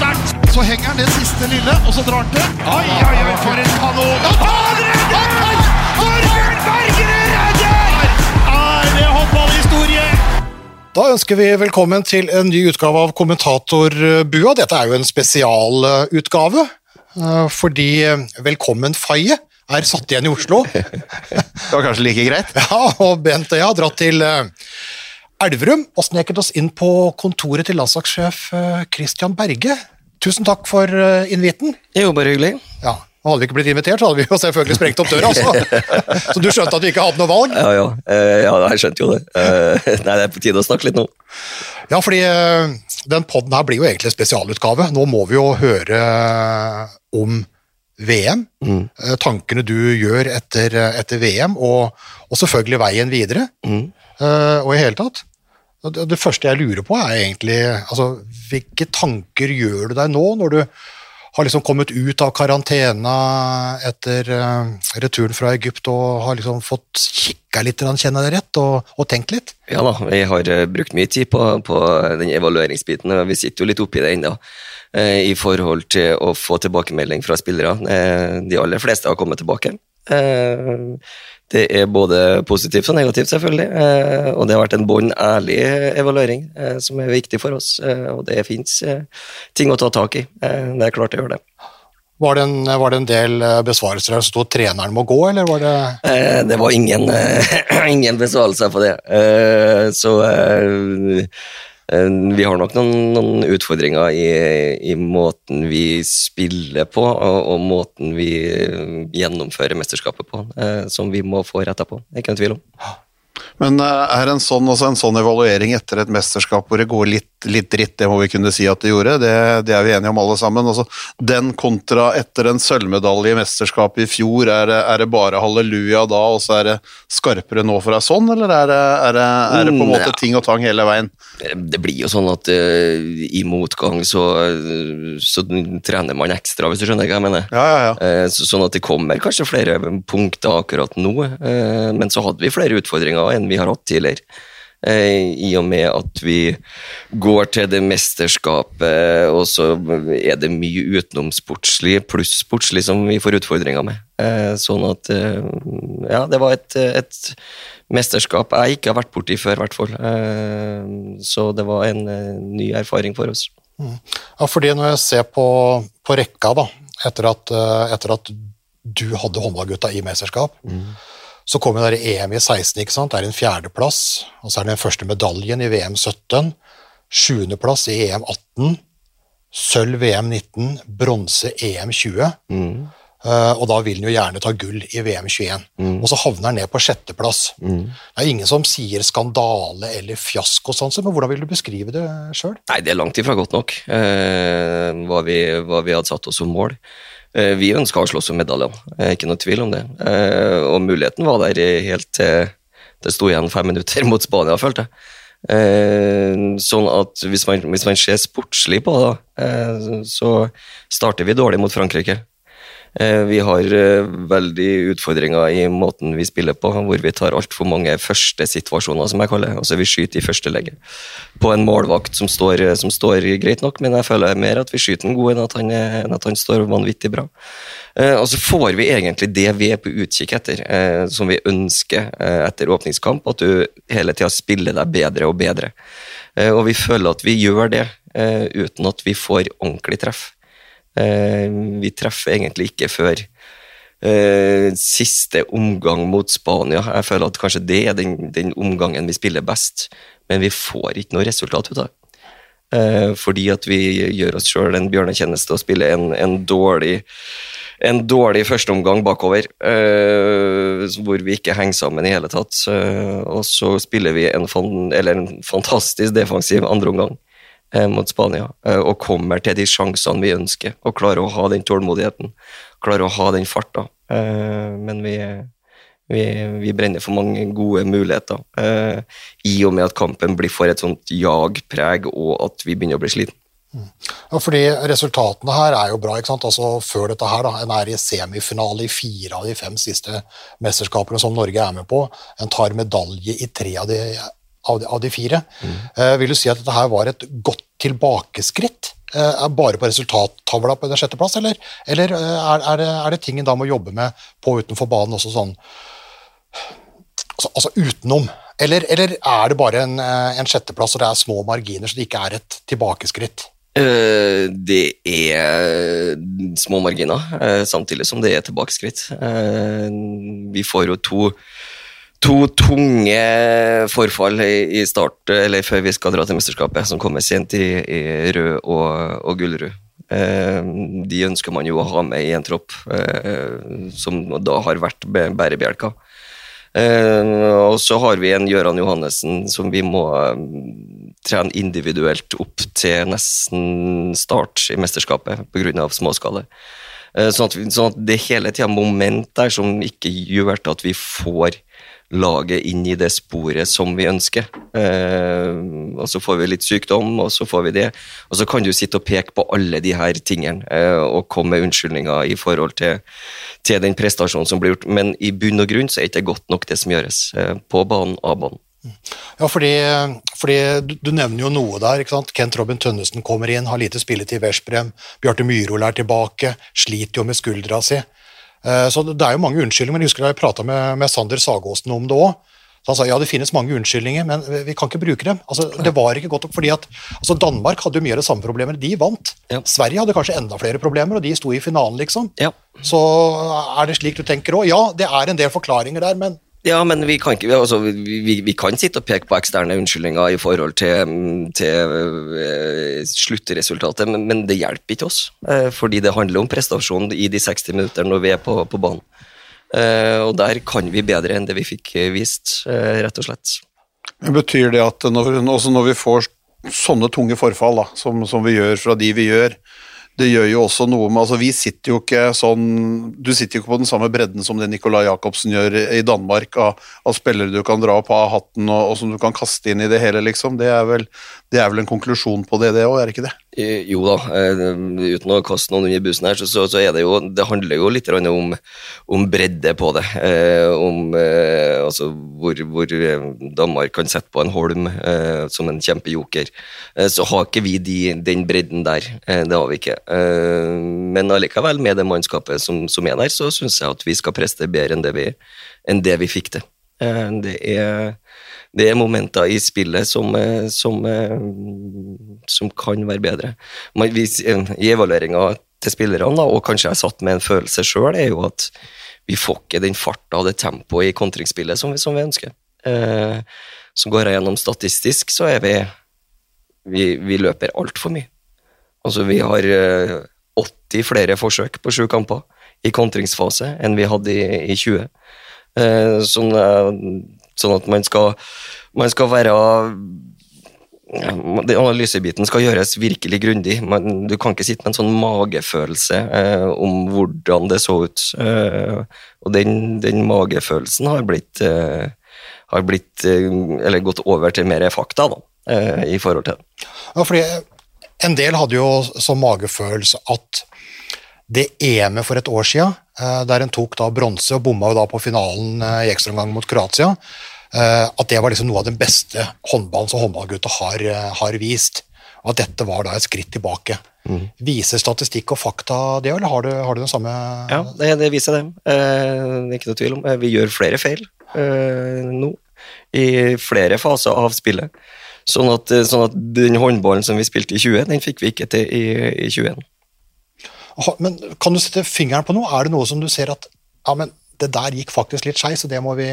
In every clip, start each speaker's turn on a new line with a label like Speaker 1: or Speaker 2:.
Speaker 1: sterkt. Så henger han det siste lille, og så drar han til. Oi, oi, oi, for en kanon! Han redder! Torbjørn Bergerud redder! Er det håndballhistorie?
Speaker 2: Da ønsker vi velkommen til en ny utgave av Kommentatorbua. Dette er jo en spesialutgave, eh, fordi eh, Velkommen Faye er satt igjen i Oslo.
Speaker 3: Det var kanskje like greit?
Speaker 2: Ja, og Bent og jeg har dratt til eh, Elverum og sneket oss inn på kontoret til landslagssjef eh, Christian Berge. Tusen takk for eh, inviten.
Speaker 4: Jo, bare hyggelig.
Speaker 2: Ja, og Hadde vi ikke blitt invitert, så hadde vi jo selvfølgelig sprengt opp døra. Altså. Så du skjønte at vi ikke hadde noe valg?
Speaker 4: Ja, ja. Eh, ja jeg skjønte jo det. Nei, det er på tide å snakke litt nå.
Speaker 2: Ja, fordi den podden her blir jo egentlig en spesialutgave. Nå må vi jo høre om VM, Mm. tankene du gjør etter, etter VM, og, og selvfølgelig veien videre. Mm. og i hele tatt. Det, første jeg lurer på, er egentlig altså, hvilke tanker gjør du deg nå, når du har liksom kommet ut av karantena etter eh, returen fra Egypt og har liksom fått kikka litt, kjenner jeg rett, og, og tenkt litt?
Speaker 4: Ja da, jeg har eh, brukt mye tid på, på den evalueringsbiten, og vi sitter jo litt oppi det ennå. eh, I forhold til å få tilbakemelding fra spillere. De aller fleste har kommet tilbake. Det er både positivt og negativt, selvfølgelig. eh, Og det har vært en bånn ærlig evaluering eh, som er viktig for oss. eh, Og det fins ting å ta tak i. Det er klart det gjør det.
Speaker 2: Var det, en, var det en del besvarelser der som sto treneren må gå, eller var det
Speaker 4: Det var ingen, ingen besvarelser på det. Eh, Så vi har nok noen, noen utfordringer i, i måten vi spiller på, og, og måten vi eh, gjennomfører mesterskapet på, eh, som vi må få retta på. Ikke en tvil om.
Speaker 3: Men eh, er en sånn, også en sånn evaluering etter et mesterskap hvor det går litt, litt dritt, det må vi kunne si at det gjorde, det, det er vi enige om alle sammen. Altså, den kontra etter en sølvmedalje i mesterskapet i fjor, er det, er det bare halleluja da, og så er det skarpere nå for deg sånn, eller er det, er det, er på en
Speaker 4: Mm,
Speaker 3: måte ting og tang hele veien?
Speaker 4: Det blir jo sånn at uh, i motgang så, så trener man ekstra, hvis du skjønner hva jeg mener.
Speaker 3: Ja, ja, ja.
Speaker 4: Uh, så- Sånn at det kommer kanskje flere punkter akkurat nå, uh, men så hadde vi flere utfordringer enn vi har hatt tidligere. Eh, I og med at vi går til det mesterskapet, og så er det mye utenomsportslig pluss sportslig som vi får utfordringer med. Eh, Sånn at eh, Ja, det var et, et mesterskap jeg ikke har vært borti før, i hvert fall. Så det var en ny erfaring for oss.
Speaker 2: Ja, fordi når jeg ser på, på rekka, da, etter at, etter at du hadde håndballgutta i mesterskap, så kom jo EM i 16, ikke sant? Det er en fjerdeplass, og så er det den første medaljen i VM 17, sjuendeplass i EM 18, sølv VM 19, bronse EM 20, eh, og da vil han jo gjerne ta gull i VM 21. Og så havner han ned på sjetteplass. Det er ingen som sier skandale eller fiasko, sånn, men hvordan vil du beskrive det sjøl?
Speaker 4: Nei, det er langt ifra godt nok, uh, hva, vi, hva vi hadde satt oss som mål. Eh, vi ønska å slåss om medaljene, eh, ikke noe tvil om det. Eh, og muligheten var der helt til det sto igjen fem minutter mot Spania, følte jeg. Sånn at hvis man, hvis man ser sportslig på det, så starter vi dårlig mot Frankrike. Eh, Vi har eh, veldig utfordringer i måten vi spiller på, hvor vi tar altfor mange første situasjoner, som jeg kaller det. Altså vi skyter i første legge på en målvakt som står, eh, som står greit nok, men jeg føler mer at vi skyter den god enn at han, enn at han står vanvittig bra. Og så får vi egentlig det vi er på utkikk etter, som vi ønsker etter åpningskamp, at du hele tida spiller deg bedre og bedre. Og vi føler at vi gjør det uten at vi får ordentlig treff. Eh, vi treffer egentlig ikke før eh, siste omgang mot Spania. Jeg føler at kanskje det er den, den omgangen vi spiller best, men vi får ikke noe resultat ut av det. Eh, fordi at vi gjør oss sjøl en bjørnetjeneste og spiller en, en dårlig en dårlig førsteomgang bakover, eh, hvor vi ikke henger sammen i hele tatt. Eh, og så spiller vi en, fan, en fantastisk defensiv andreomgang mot Spania, eh, og kommer til de sjansene vi ønsker, og klarer å ha den tålmodigheten, klarer å ha den farta. Eh, men vi, vi, vi brenner for mange gode muligheter, eh, i og med at kampen blir for et sånt jagpreg, og at vi begynner å bli sliten.
Speaker 2: Ja, fordi resultatene her er jo bra, ikke sant? Altså før dette her da, en er i semifinale i fire av de fem siste mesterskapene som Norge er med på. En tar medalje i tre av de, av de, av de fire. Eh, vil du si at dette her var et godt tilbakeskritt? Uh, bare på resultattavla på sjetteplass, eller, eller uh, er, er, det, er det ting en da må jobbe med på utenfor banen også sånn altså, altså utenom? Eller, eller er det bare en, en sjetteplass og det er små marginer, så det ikke er et tilbakeskritt?
Speaker 4: Det er små marginer, samtidig som det er tilbakeskritt. Vi får jo to, to tunge forfall i, i start, eller før vi skal dra til mesterskapet, som kommer sent i, i rød og, og gullrød. Eh, de ønsker man jo å ha med i en tropp eh, som da har vært bærebjelka. Eh, og så har vi en Gøran Johannessen som vi må eh, trene individuelt opp til nesten start i mesterskapet pga. småskala. Eh, sånn, at sånn at det hele tida moment der som ikke gjør at vi får laget inn i det sporet som vi ønsker. Eh, og så får vi litt sykdom, og så får vi det. Og så kan du sitte og peke på alle de her tingene eh, og komme med unnskyldninger i forhold til, til den prestasjonen som blir gjort, men i bunn og grunn så er det ikke godt nok det som gjøres eh, på banen, av banen.
Speaker 2: Ja, fordi, fordi du, nevner jo noe der. ikke sant? Kent Robin Tønnesen kommer inn, har lite spilletid i Veszprem. Bjarte Myhrol er tilbake, sliter jo med skuldra si. Eh, Så det er jo mange unnskyldninger. men Jeg husker da jeg prata med, med Sander Sagåsen om det òg. Han sa ja, det finnes mange unnskyldninger, men vi- vi kan ikke bruke dem. Altså, det var ikke godt nok, fordi at altså, Danmark hadde jo mye av det samme problemet. De vant.
Speaker 4: Ja.
Speaker 2: Sverige hadde kanskje enda flere problemer, og de sto i finalen, liksom.
Speaker 4: Ja.
Speaker 2: Så er det slik du tenker òg? Ja, det er en del forklaringer der, men
Speaker 4: Ja, men vi kan, ikke, altså, vi, vi, kan sitte og peke på eksterne unnskyldninger i forhold til, mm, til eh, sluttresultatet, men, men det hjelper ikke oss. eh, fordi det handler om prestasjon i de 60 minutter når vi er på, på banen. Eh, og der kan vi bedre enn det vi fikk vist, rett og slett.
Speaker 3: Betyr det at når, når vi får sånne tunge forfall da, som, som vi gjør fra de vi gjør, det gjør jo også noe med altså Vi sitter jo ikke sånn Du sitter jo ikke på den samme bredden som det Nicolai Jacobsen gjør i Danmark, av, av spillere du kan dra opp av hatten og, og som du kan kaste inn i det hele, liksom. Det er vel, det er vel en konklusjon på det, det òg, er det ikke det?
Speaker 4: Jo da, eh, uten å kaste noen under bussen her, så, så, så er det jo Det handler jo litt om, om bredde på det. Eh, om eh, altså hvor, hvor eh, Danmark kan sette på en Holm eh, som en kjempejoker. Eh, så har ikke vi de, den bredden der. Det har vi ikke. Men allikevel, med det mannskapet som, som er der, så syns jeg at vi skal preste bedre enn det vi, enn det vi fikk til. Det er det er momenter i spillet som, eh, som, eh, som kan være bedre. Man, hvis, I evalueringa til spillerne, da, og kanskje jeg satt med en følelse sjøl, er jo at vi får ikke den farta og det tempoet i kontringsspillet som som vi ønsker. Eh, så går jeg gjennom statistisk, så er vi Vi, vi løper altfor mye. Altså, vi har eh, 80 flere forsøk på sju kamper i kontringsfase enn vi hadde i, i 20. Eh, sånn, eh, sånn at man skal, man skal være ja, Analysebiten skal gjøres virkelig grundig. Man, du kan ikke sitte med en sånn magefølelse eh, om hvordan det så ut. Eh, og den, den magefølelsen har blitt, eh, har blitt eh, Eller gått over til mer fakta, da, eh, i forhold til.
Speaker 2: Ja, fordi en del hadde jo som magefølelse at det EM-et for et år siden, eh, der en tok da bronse og bomma jo da på finalen i ekstraomgang mot Kroatia, at det var liksom noe av den beste håndballen som håndballgutta har, eh, har vist. Og at dette var da et skritt tilbake. Viser statistikk og fakta det, eller har du, har du den samme
Speaker 4: Ja, det, det viser det. Eh, er ikke noe tvil om. Eh, Vi gjør flere feil eh, nå, i flere faser av spillet. Sånn at, eh, sånn at den håndballen som vi spilte i 20, den fikk vi ikke til i, i 21.
Speaker 2: Men kan du sette fingeren på noe? Er det noe som du ser at ja, men det der gikk faktisk litt skeis, og det må vi,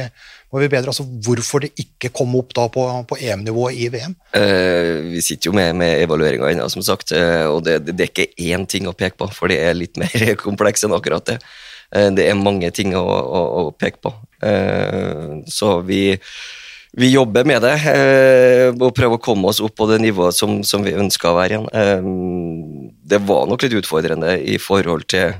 Speaker 2: må vi bedre? Altså hvorfor det ikke kom opp da på, på EM-nivå i VM?
Speaker 4: Eh, vi sitter jo med, med evalueringa ennå, som sagt, eh, og det, det, det er ikke én ting å peke på, for det er litt mer kompleks enn akkurat det. Eh, det er mange ting å, å, å peke på. Eh, så vi, vi jobber med det, eh, og prøver å komme oss opp på det nivået som, som vi ønsker å være igjen. Det var nok litt utfordrende i forhold til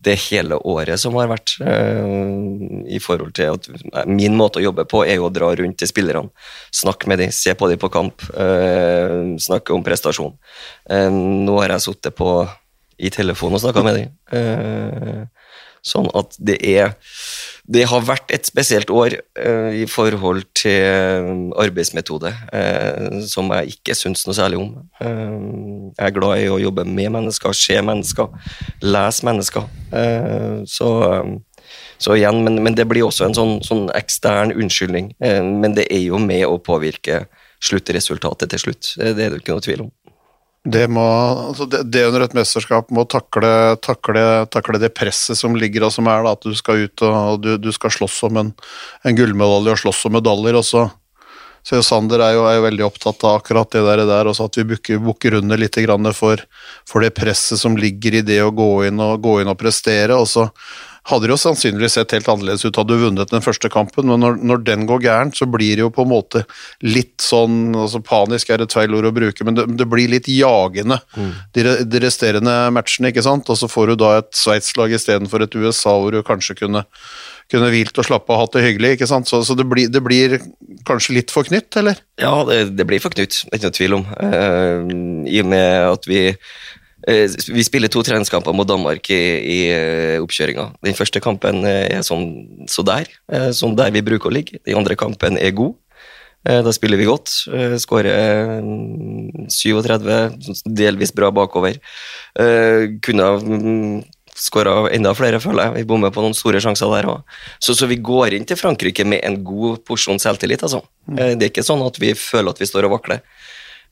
Speaker 4: det hele året som har vært. eh, I forhold til at Min måte å jobbe på er jo å dra rundt til spillerne. Snakke med dem, se på dem på kamp. eh, snakke om prestasjon. Eh, nå har jeg sittet på i telefonen og snakka med dem. Eh, Sånn at det er Det har vært et spesielt år eh, i forhold til eh, arbeidsmetode, eh, som jeg ikke syns noe særlig om. Eh, jeg er glad i å jobbe med mennesker, se mennesker, lese mennesker. Eh, så, så igjen, men, men, det blir også en sånn, sånn ekstern unnskyldning. Eh, men det er jo med å påvirke sluttresultatet til slutt. Det er det ikke noe tvil om.
Speaker 3: Det, må, altså det, det, under et mesterskap må takle, takle, takle, det presset som ligger og som er, da, at du skal ut og du, du skal slåss om en, en gullmedalje og slåss om medaljer. og så så Sander er jo, er jo, veldig opptatt av akkurat det der, der også at vi bukker, under litt for, for, det presset som ligger i det å gå inn og, gå inn og prestere. og så hadde det jo sannsynligvis sett helt annerledes ut hadde du vunnet den første kampen, men når, når, den går gærent, så blir det jo på en måte litt sånn altså Panisk er et feil ord å bruke, men det, det blir litt jagende, mm. de, de, resterende matchene, ikke sant. Og så får du da et Sveits-lag istedenfor et USA hvor du kanskje kunne, kunne hvilt og slappe av hatt det hyggelig, ikke sant. Så, så det, blir, det, blir, kanskje litt for knytt, eller?
Speaker 4: Ja, det, det blir for knytt, det er ikke noe tvil om. Uh, I og med at vi vi spiller to treningskamper mot Danmark i, i eh, oppkjøringa. Den første kampen eh, er sånn så der, sånn der vi bruker å ligge. Den andre kampen er god. Da spiller vi godt. Skårer 37, delvis bra bakover. Kunne ha mm, skåra enda flere, føler jeg. Vi bommer på noen store sjanser der òg. Så, så, vi går inn til Frankrike med en god porsjon selvtillit, altså. Mm. Det er ikke sånn at vi føler at vi står og vakler.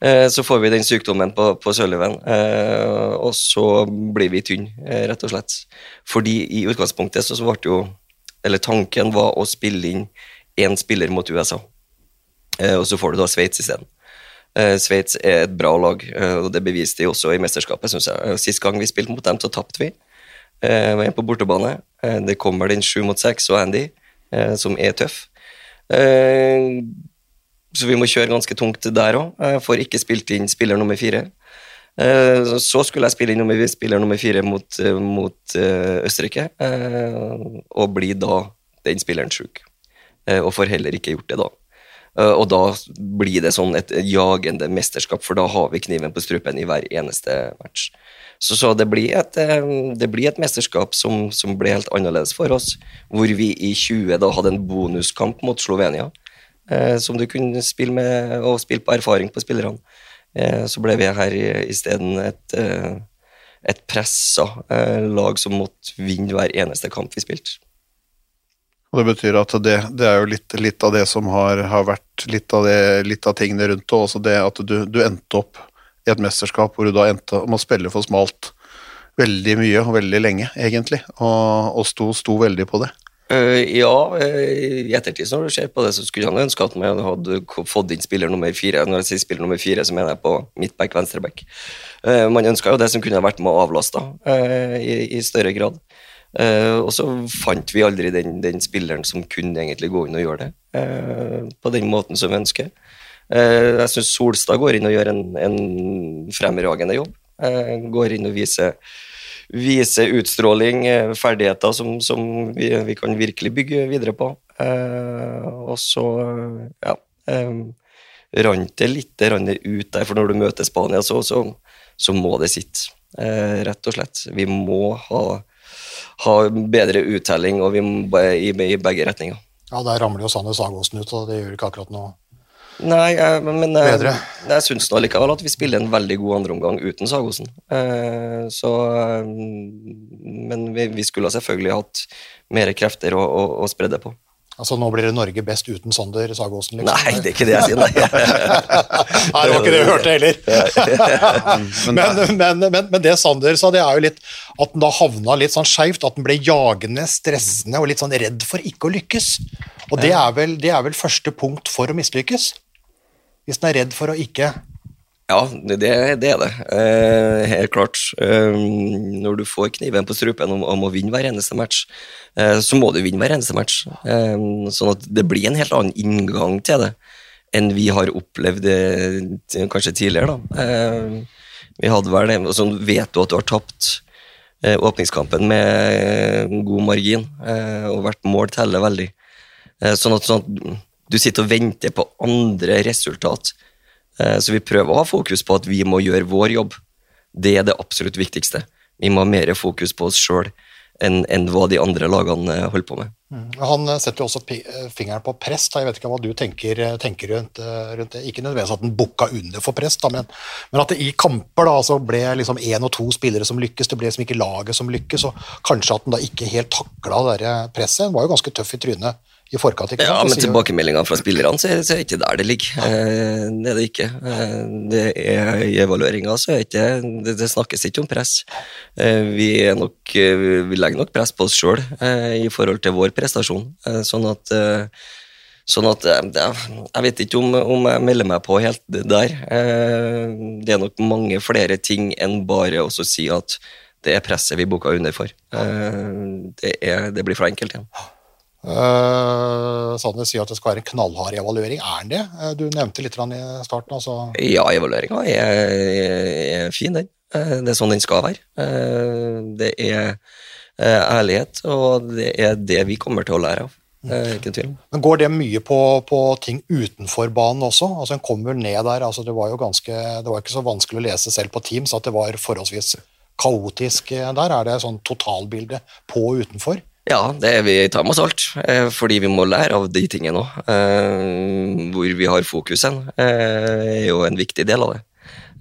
Speaker 4: Eh, så får vi den sykdommen på, på Søløven, eh, og så blir vi tynne, eh, rett og slett. Fordi i utgangspunktet så, ble jo Eller tanken var å spille inn én spiller mot USA, og så får du da Sveits isteden. Sveits er et bra lag, og det beviste de også i mesterskapet, syns jeg. Sist gang vi spilte mot dem, så tapte vi. Var en på bortebane. Det kommer den sju mot seks og Andy, som er tøff. Så vi må kjøre ganske tungt der òg. Jeg får ikke spilt inn spiller nummer fire. Eh, så skulle jeg spille inn spiller nummer fire mot, eh, mot eh, Østerrike, og bli da den spilleren sjuk. Og får heller ikke gjort det da. Og da blir det sånn et jagende mesterskap, for da har vi kniven på strupen i hver eneste match. Så, så det, blir et, det, blir et, mesterskap som, som, ble helt annerledes for oss, hvor vi i 20 da hadde en bonuskamp mot Slovenia eh, som du kunne spille med, og spille på erfaring på spillerne. Eh, så ble vi her isteden et, eh, et pressa eh, lag som måtte vinne hver eneste kamp vi spilte.
Speaker 3: Og Det betyr at det, det er jo litt, litt, av det som har, har vært litt av, det, litt av, tingene rundt det, også det at du, du, endte opp i et mesterskap hvor du da endte om å spille for smalt veldig mye og veldig lenge, egentlig, og, og sto, sto veldig på det.
Speaker 4: Uh, ja, uh, i ettertid når du ser på det, så skulle han ønske at man hadde fått inn spiller nummer fire. Når jeg sier spiller nummer fire, så mener jeg på midtback, venstreback. Uh, man ønska jo det som kunne vært med å avlaste i, i, større grad. og så fant vi aldri den, den, spilleren som kunne egentlig gå inn og gjøre det på den måten som vi ønsker. jeg syns Solstad går inn og gjør en, en fremragende jobb. går inn og viser vise utstråling, eh, ferdigheter som, som vi, vi, kan virkelig bygge videre på. Eh, og så, ja eh, Rant det litt ut der, for når du møter Spania, så, så, så må det sitte. Rett og slett. Vi må ha, ha bedre uttelling og vi må, i, i begge retninger.
Speaker 2: Ja, der ramler jo Sanne Sagåsen ut, og det gjør ikke akkurat noe
Speaker 4: Nei, jeg, men jeg, Bedre. jeg syns nå likevel at vi spiller en veldig god andreomgang uten Sagosen. Eh, så eh, Men vi, vi, skulle selvfølgelig hatt mer krefter å, å, å spre det på.
Speaker 2: Altså Nå blir det Norge best uten Sander Sagosen?
Speaker 4: Liksom. Nei, det er ikke det jeg sier, nei.
Speaker 2: nei, det var ikke det vi hørte heller. men, men, men, men, det Sander sa, det er jo litt at han da havna litt sånn skeivt. At han ble jagende, stressende og litt sånn redd for ikke å lykkes. Og det er vel, det er vel første punkt for å mislykkes? Hvis den er redd for å ikke
Speaker 4: ja, det, det, er det. Eh, helt klart. Eh, når du får kniven på strupen om, om, å vinne hver eneste match, eh, så må du vinne hver eneste match. Eh, sånn at det blir en helt annen inngang til det enn vi har opplevd det kanskje tidligere. da. Eh, vi hadde vel det, så vet du at du har tapt eh, åpningskampen med god margin, og hvert mål teller veldig. sånn at, sånn du sitter og venter på andre resultat. Eh, så vi prøver å ha fokus på at vi må gjøre vår jobb. Det er det absolutt viktigste. Vi må ha mer fokus på oss sjøl enn enn hva de andre lagene eh, holder på med.
Speaker 2: Han eh, setter jo også fingeren på press. Da. Jeg vet ikke hva du tenker, tenker rundt, rundt det. Ikke nødvendigvis at den bukka under for press, da, men, men at det i kamper da, så ble liksom og to spillere som lykkes, det ble liksom ikke laget som lykkes, og kanskje at den da ikke helt takla det presset. Den var jo ganske tøff i trynet i forkant. ikke sant?
Speaker 4: Ja, men tilbakemeldingene fra spillerne så er det ikke der det ligger. Eh, Det er det ikke. Eh, Det er I evalueringa så er det ikke det, det snakkes ikke om press. Eh, Vi, nok, vi legger nok press på oss sjøl i forhold til vår prestasjon. Sånn at Sånn at Jeg vet ikke om, om jeg melder meg på helt der. Det er nok mange flere ting enn bare å si at det er presset vi boka under for. Det, er, det blir for enkelt igjen.
Speaker 2: Uh, Sanner sier at det skal være en knallhard evaluering. Er den det? Eh, Du nevnte litt i starten. altså.
Speaker 4: Ja, evalueringa er, er fin, den. Eh, Det er sånn den skal være. Eh, Det er eh, ærlighet, og det er det vi kommer til å lære av. Eh, Ikke tvil.
Speaker 2: Men Går det mye på, på ting utenfor banen også? Altså En kommer ned der, altså det var jo ganske, det var ikke så vanskelig å lese selv på Teams at det var forholdsvis kaotisk eh, der. Er det sånn totalbilde på og utenfor?
Speaker 4: Ja, det vi tar med oss alt, eh, fordi vi må lære av de tingene òg. Hvor vi har fokusen, eh, er jo en viktig del av det.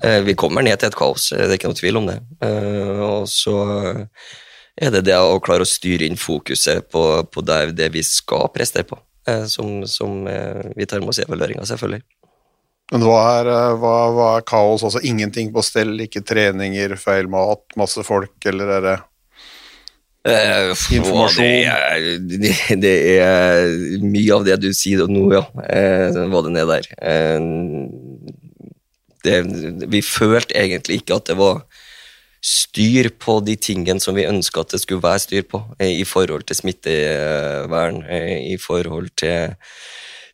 Speaker 4: Eh, Vi kommer ned til et kaos, eh, det er ikke noe tvil om det. Eh, Og så er det det å klare å styre inn fokuset på, på det, det vi skal prestere på, eh, som, som eh, vi tar med oss i evalueringa, selvfølgelig.
Speaker 3: Men hva er, eh, hva, hva er kaos? Altså ingenting på stell, ikke treninger, feil mat, masse folk, eller er det
Speaker 4: Eh,
Speaker 3: Informasjon.
Speaker 4: Det er, det, det er mye av det du sier nå, ja. Uh, var det ned der. Uh, det, vi følte egentlig ikke at det var styr på de tingene som vi ønska at det skulle være styr på, eh, i forhold til smittevern, eh, i forhold til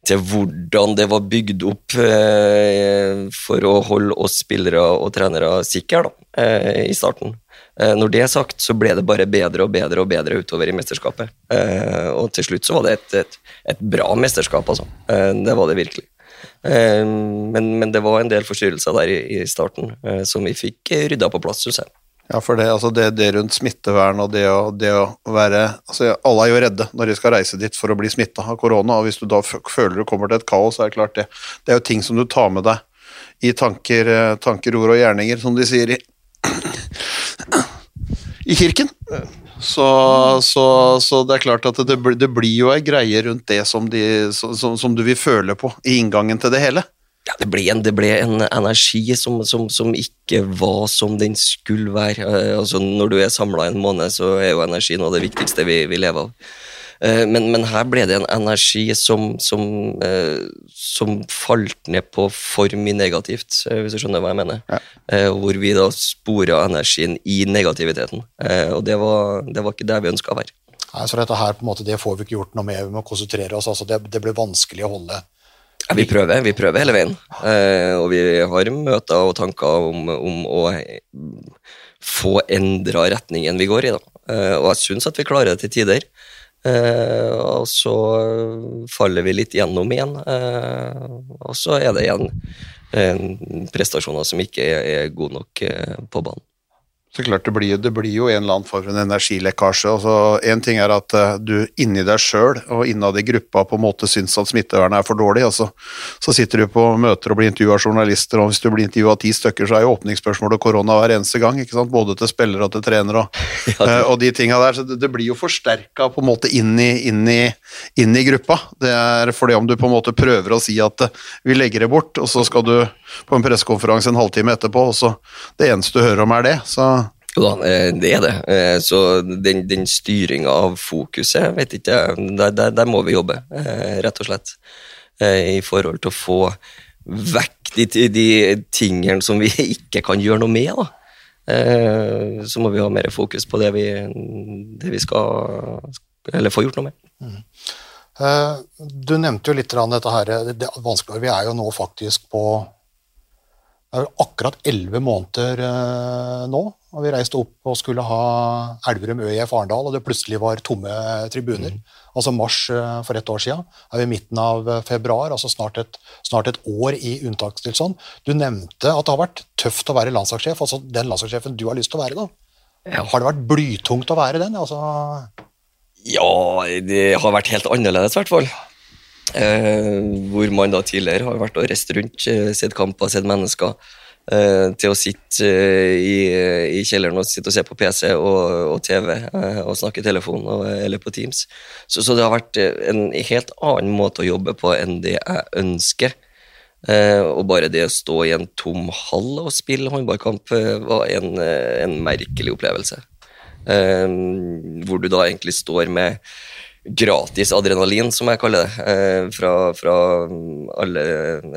Speaker 4: til hvordan det var bygd opp eh, for å holde oss spillere og trenere sikre da, eh, i starten. Eh, når det er sagt, så ble det bare bedre og bedre og bedre utover i mesterskapet. Eh, og til slutt så var det et, et, et bra mesterskap, altså. Eh, det var det virkelig. Men, men det var en del forstyrrelser der i, i starten som vi fikk rydda på plass, syns jeg.
Speaker 3: Ja, for det, altså det, det rundt smittevern og det å, det å være altså Alle er jo redde når de skal reise dit for å bli smitta av korona, og hvis du da føler du kommer til et kaos, så er det klart det Det er jo ting som du tar med deg i tanker, tanker ord og gjerninger, som de sier i i kirken. Så, så, så det er klart at det, det blir jo ei greie rundt det som, de, som, som du vil føle på i inngangen til det hele.
Speaker 4: Ja, det ble en, det ble en energi som, som, som ikke var som den skulle være. Eh, altså, når du er samla en måned, så er jo energi noe av det viktigste vi, vi lever av. Eh, men, men her ble det en energi som, som, eh, som falt ned på for mye negativt, eh, hvis du skjønner hva jeg mener. Eh, hvor vi da spora energien i negativiteten. Eh, og det var, det var ikke der vi ønska å være.
Speaker 2: Nei, så dette her, på en måte, det får vi ikke gjort noe med. Vi må konsentrere oss. altså Det, det blir vanskelig å holde
Speaker 4: Ja, vi prøver, vi prøver hele veien. Eh, og vi har møter og tanker om, om å få endra retningen vi går i. Da. Eh, og jeg syns at vi klarer det til tider. Eh, og så faller vi litt gjennom igjen. Eh, og så er det igjen prestasjoner som ikke er, er gode nok eh, på banen.
Speaker 3: Så klart det blir, det blir jo en eller annen form for en energilekkasje. Altså, en ting er at eh, du inni deg sjøl og innad i gruppa på en måte syns at smittevernet er for dårlig. Altså, så sitter du på møter og blir intervjua av journalister, og hvis du blir intervjua av ti stykker, så er jo åpningsspørsmålet korona hver eneste gang. ikke sant? Både til spillere og til trenere og, eh, og de tinga der. Så det, det blir jo forsterka på en måte inn i, inn, i, inn i gruppa. Det er fordi om du på en måte prøver å si at eh, vi legger det bort, og så skal du på en pressekonferanse en halvtime etterpå, og så det eneste du hører om er det. så
Speaker 4: Jo da, eh, det er det. Eh, Så den, den styringa av fokuset, vet ikke der, der, der må vi jobbe, eh, rett og slett. I forhold til å få vekk de, de tingene som vi ikke kan gjøre noe med, da. Så må vi ha mer fokus på det vi, det vi skal Eller få gjort noe med.
Speaker 2: Mm. Du nevnte jo litt dette her, det det er vanskelig, Vi er jo nå faktisk på det er jo akkurat elleve måneder eh, nå. og Vi reiste opp og skulle ha Elverum ØIF Arendal, og det plutselig var tomme tribuner. Altså mars eh, for ett år siden. Er vi i midten av eh, februar, altså snart et, snart et år i unntakstilstand. Du nevnte at det har vært tøft å være landslagssjef, altså den landslagssjefen du har lyst til å være. da.
Speaker 4: Ja.
Speaker 2: Har det vært blytungt å være den? Altså,
Speaker 4: Ja, det har vært helt annerledes, i hvert fall. Eh, hvor man da tidligere har vært og reist rundt, eh, sett kamper, sett mennesker. Eh, til å sitte i, i kjelleren og sitte og se på PC og, og TV og snakke i telefon og, eller på Teams. Så, så det har vært en helt annen måte å jobbe på enn det jeg ønsker. Og bare det å stå i en tom hall og spille håndballkamp var en, en merkelig opplevelse. Hvor du da egentlig står med gratis adrenalin, som jeg kaller det, eh, fra, fra, alle,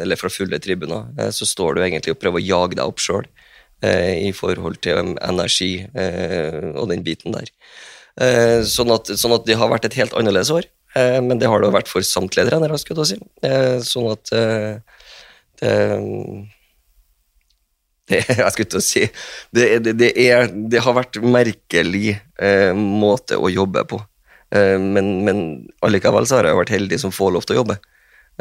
Speaker 4: eller fra fulle tribuner. Eh, så står du egentlig og prøver å jage deg opp sjøl i forhold til um, energi eh, og den biten der. Eh, sånn, at, sånn at det har vært et helt annerledes år, eh, men det har det vært for samtlige trenere, skulle jeg si. Eh, sånn at eh, det det, jeg skulle til å si det, det, er, det har vært merkelig eh, måte å jobbe på. Eh, men, men allikevel så har jeg vært heldig som får lov til å jobbe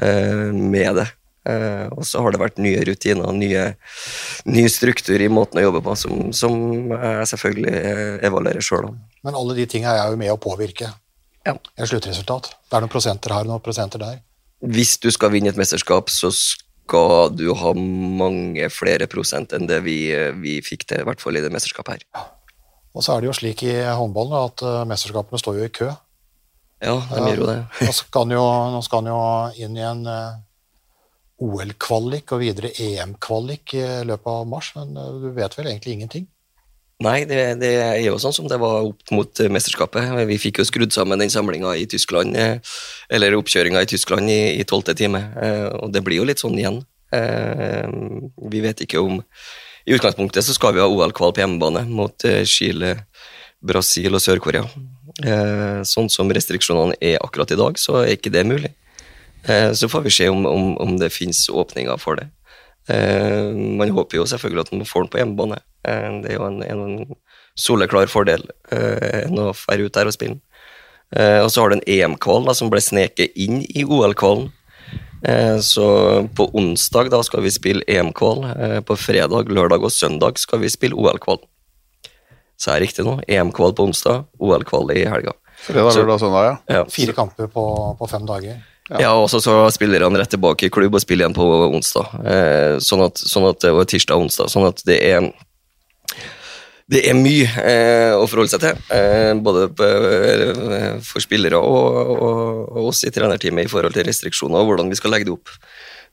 Speaker 4: eh, med det. Eh, og så har det vært nye rutiner, nye, ny struktur i måten å jobbe på, som, som jeg selvfølgelig evaluerer sjøl om.
Speaker 2: men alle de tingene er jo med å påvirke
Speaker 4: Ja.
Speaker 2: et sluttresultat. Det er noen prosenter her og noen prosenter der.
Speaker 4: Hvis du skal vinne et mesterskap, så skal du ha mange flere prosent enn det vi, vi fikk til, i hvert fall i det mesterskapet her.
Speaker 2: Og så er det jo slik i håndballen at eh, mesterskapene står jo i kø.
Speaker 4: Ja, de gjør jo det.
Speaker 2: Nå skal han jo, jo inn i en eh, OL-kvalik og videre EM-kvalik i løpet av mars, men eh, du vet vel egentlig ingenting?
Speaker 4: Nei, det, det er jo sånn som det var opp mot mesterskapet. Vi fikk jo skrudd sammen den samlinga i Tyskland, eller oppkjøringa i Tyskland i tolvte time, og det blir jo litt sånn igjen. Vi vet ikke om I utgangspunktet så skal vi ha OL-kval på hjemmebane mot eh, Chile, Brasil og Sør-Korea. Sånn som restriksjonene er akkurat i dag, så er ikke det mulig. Eh, Så får vi se om, om, om det finnes åpninger for det. Man håper jo selvfølgelig at man får den på hjemmebane. Det er jo en, en soleklar fordel enn å være ute her og spille Og så har du en EM-kval som ble sneket inn i OL-kvalen. Eh, Så på onsdag da skal vi spille EM-kval. Eh, På fredag, lørdag og søndag skal vi spille OL-kval. Så er det riktig nå. EM-kval på onsdag, OL-kval i helga.
Speaker 3: Fredag,
Speaker 4: Så-
Speaker 3: lørdag, søndag, ja.
Speaker 4: Ja.
Speaker 2: Fire kamper på, på fem dager.
Speaker 4: Ja, og så så spiller han rett tilbake i klubb og spiller igjen på onsdag. Eh, sånn at, sånn at det var tirsdag og onsdag. Sånn at det er det er mye eh, å forholde seg til, eh, både på, eh, for spillere og, og, og oss i trenerteamet i forhold til restriksjoner og hvordan vi skal legge det opp.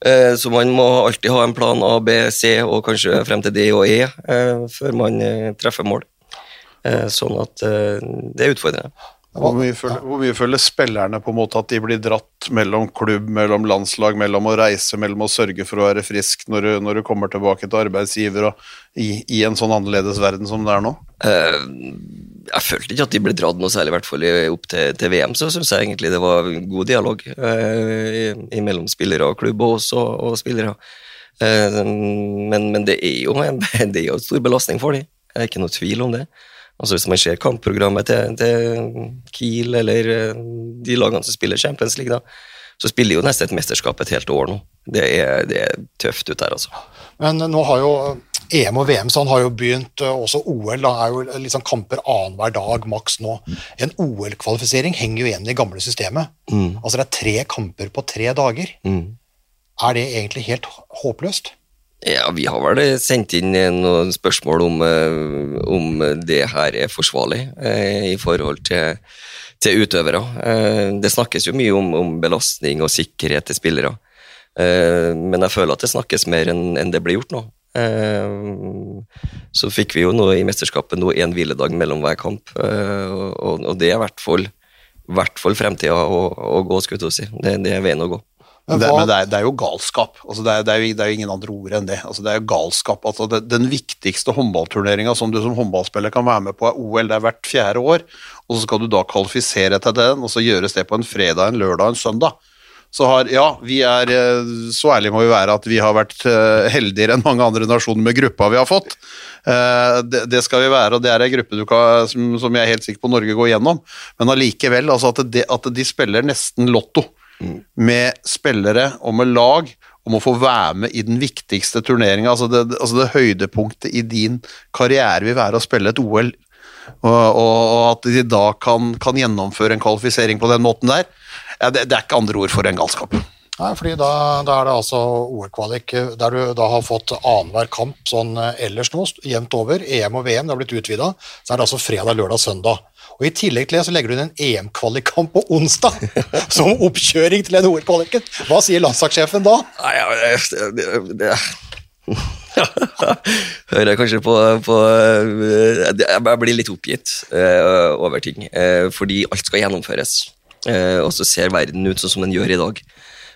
Speaker 4: Eh, så man må alltid ha en plan A, B, C og kanskje frem til D og E eh, før man eh, treffer mål. Sånn at det er utfordrende.
Speaker 3: Hvor mye, føler, hvor mye føler spillerne på en måte at de blir dratt mellom klubb, mellom landslag, mellom å reise, mellom å sørge for å være frisk når du, når du kommer tilbake til arbeidsgiver og i, i en sånn annerledes verden som det er nå?
Speaker 4: Eh, jeg følte ikke at de ble dratt noe særlig, i hvert fall opp til, til VM. Så syns jeg egentlig det var god dialog uh, i- mellom spillere og klubb, og også og spillere. Uh, men, men det er jo en, det er jo en stor belastning for dem. Det er ikke noe tvil om det. Altså Hvis man ser kampprogrammet til, til Kiel eller eh, de lagene som spiller Champions League, da, så spiller jo nesten et mesterskap et helt år nå. Det er, det er tøft ut der, altså.
Speaker 2: Men nå har jo EM og VM sånn har jo begynt, eh, også OL da er jo liksom kamper annenhver dag maks nå. En OL-kvalifisering henger jo igjen i det gamle systemet.
Speaker 4: Mm.
Speaker 2: Altså det er tre kamper på tre dager.
Speaker 4: Mm.
Speaker 2: Er det egentlig helt håpløst?
Speaker 4: Ja, vi har vel sendt inn eh, noen spørsmål om, eh, om det her er forsvarlig eh, i forhold til, til utøvere. Det snakkes jo mye om, om belastning og sikkerhet til spillere, men jeg føler at det snakkes mer enn det blir gjort nå. Så fikk vi jo nå i mesterskapet nå én hviledag mellom hver kamp, og, og det er i hvert fall, fall fremtida å, å gå, skulle jeg si. Det, det er veien å gå.
Speaker 2: Men
Speaker 3: det, men det er, det er jo galskap. Altså det, er, det, er jo, det er ingen andre ord enn det. Altså det er jo galskap. Altså den viktigste håndballturneringa som du som håndballspiller kan være med på, er OL. Det er hvert fjerde år. Og så skal du da kvalifisere til den, og så gjøres det på en fredag, en lørdag, en søndag. Så har, ja, vi er eh, Så ærlige må vi være at vi har vært eh, heldigere enn mange andre nasjoner med gruppa vi har fått. Eh, Det, skal vi være, og det er en gruppe du kan, som, som jeg er helt sikker på Norge går gjennom. Men allikevel, altså at, at de spiller nesten lotto med spillere og med lag om å få være med i den viktigste turneringa. Altså altså det høydepunktet i din karriere vil være å spille et OL Og, og, og at de da kan, kan gjennomføre en kvalifisering på den måten der, ja, det, det er ikke andre ord for en galskap.
Speaker 2: Nei, fordi da, da er det altså OL-kvalik eh, der du da har fått annenhver kamp sånn eh, ellers nå, jevnt over. EM og VM det har blitt utvida. Så er det altså fredag, lørdag, søndag. Og I tillegg til det så legger du inn en EM-kvalikkamp på onsdag som oppkjøring til en OL-kvaliken. Hva sier landslagssjefen da?
Speaker 4: Nei, ja, det, det. Hører jeg kanskje på, på Jeg blir litt oppgitt eh, over ting, eh, fordi alt skal gjennomføres. Eh, og så ser verden ut sånn som den gjør i dag.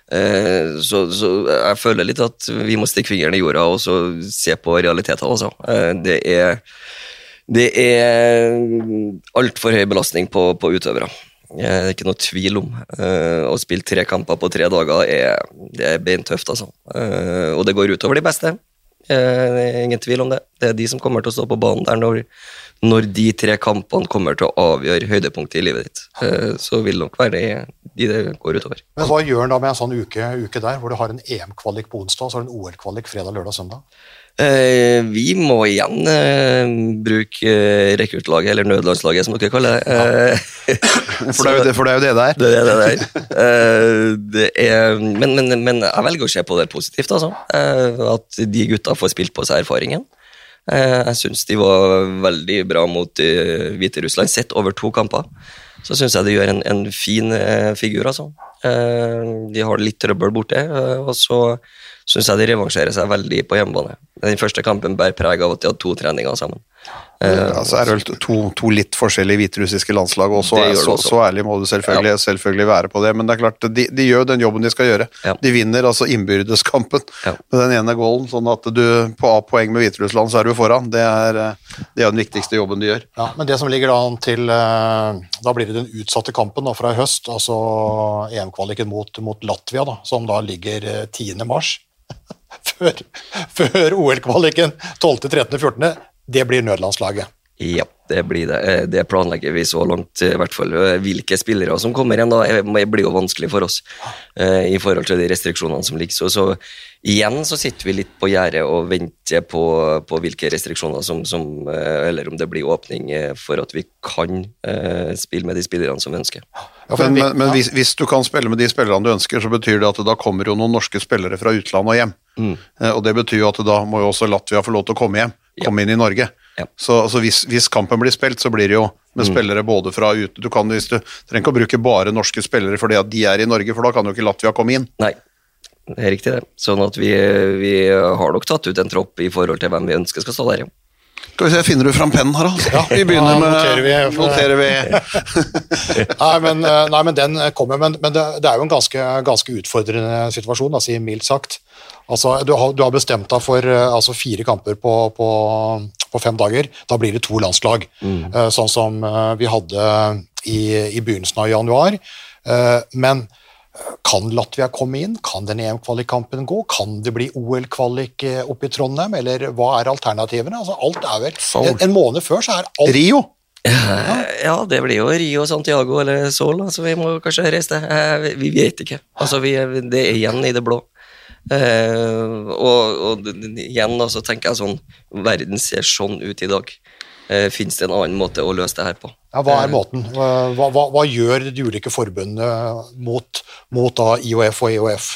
Speaker 4: Eh, så, så jeg føler litt at vi må stikke fingeren i jorda og så se på realitetene, altså. Eh, det er det er altfor høy belastning på, på utøvere. Det er ikke noe tvil om. Eh, Å spille tre kamper på tre dager er, det er beintøft, altså. Og det går utover de beste. Det er ingen tvil om det. Det er de som kommer til å stå på banen der når, når de tre kampene kommer til å avgjøre høydepunktet i livet ditt. Eh, Så vil det nok være de det går utover.
Speaker 2: Men hva gjør en da med en sånn uke, uke der, hvor du har en EM-kvalik på onsdag og så har du en OL-kvalik fredag, lørdag, søndag?
Speaker 4: Eh, vi må igjen eh, bruke eh, rekruttlaget, eller nødlandslaget som dere kaller det. Eh,
Speaker 3: For det er jo det for det er jo det, det er.
Speaker 4: Det er det der. Eh, det er, men, men, men jeg velger å se på det positivt, altså. Eh, at de gutta får spilt på seg erfaringen. Eh, jeg syns de var veldig bra mot uh, Hviterussland, sett over to kamper. Så syns jeg de gjør en, en fin eh, figur, altså. Eh, de har litt trøbbel borte, eh, og så syns jeg de revansjerer seg veldig på hjemmebane. Den første kampen bærer preg av at de hadde to treninger sammen. Eh,
Speaker 3: Altså er det vel to, to litt forskjellige hviterussiske landslag, og så, er,
Speaker 4: det
Speaker 3: så,
Speaker 4: også.
Speaker 3: så ærlig må du selvfølgelig, selvfølgelig være på det. Men det er klart, de, de gjør den jobben de skal gjøre.
Speaker 4: Ja.
Speaker 3: De vinner altså innbyrdeskampen
Speaker 4: Ja.
Speaker 3: med den ene goalen, sånn at du på A-poeng med Hviterussland så er du foran. Det er, eh, det er den viktigste jobben de gjør.
Speaker 2: Ja, men det som ligger da an til eh, Da blir det den utsatte kampen da, fra i høst, altså EM-kvaliken mot, mot Latvia, da, som da ligger eh, 10. mars. før før OL-kvaliken 12., 13., 14. Det blir nødlandslaget.
Speaker 4: Ja, det blir det. Eh, Det planlegger vi så langt, i hvert fall. Eh, Hvilke spillere som kommer igjen, da, eh, blir jo vanskelig for oss eh, i forhold til de restriksjonene som ligger. Så, så igjen så sitter vi litt på gjerdet og venter på, på hvilke restriksjoner som, som eh, Eller om det blir åpning eh, for at vi kan eh, spille med de spillerne som vi ønsker.
Speaker 2: Ja,
Speaker 3: Men, men, men hvis, hvis du kan spille med de spillerne du ønsker, så betyr det at da kommer jo noen norske spillere fra utlandet og hjem. Mm. Og det betyr jo at da må jo også Latvia få lov til å komme hjem, komme inn i Norge. Så altså hvis, hvis kampen blir spilt, så blir det jo med spillere både fra ute Du kan hvis du trenger ikke å bruke bare norske spillere fordi at de er i Norge, for da kan jo ikke Latvia komme inn.
Speaker 4: Nei, det er riktig det. Sånn at vi, vi har nok tatt ut en tropp i forhold til hvem vi ønsker skal stå der. ja.
Speaker 3: Skal vi se, finner du fram pennen, Harald? Ja, vi begynner med
Speaker 2: noterer vi,
Speaker 3: noterer vi.
Speaker 2: Nei, men, eh, nei, men den kommer. Men, men det, det er jo en ganske, ganske utfordrende situasjon, altså, mildt sagt. Altså, du, har, du har bestemt deg for eh, altså, fire kamper på, på, på fem dager. Da blir det to landslag. mm. Sånn som eh, vi hadde i, i begynnelsen av januar. Eh, Men eh, kan Latvia komme inn? Kan den EM-kvalikkampen gå? Kan det bli OL-kvalik eh, oppe i Trondheim? Eller hva er alternativene? Altså, alt er vel
Speaker 3: Seoul.
Speaker 2: en, en måned før så er alt
Speaker 3: Rio.
Speaker 4: Ja, det blir jo Rio, Santiago eller Sol, altså, vi må kanskje reise det. Eh, Vi vet ikke. Altså, vi, det er igjen i det blå. Uh, og, og igjen da, så tenker jeg sånn Verden ser sånn ut i dag. Uh, Fins det en annen måte å løse det her på?
Speaker 2: Ja, Hva er måten? Hva, hva, hva gjør de ulike forbundene mot, mot IOF og EOF?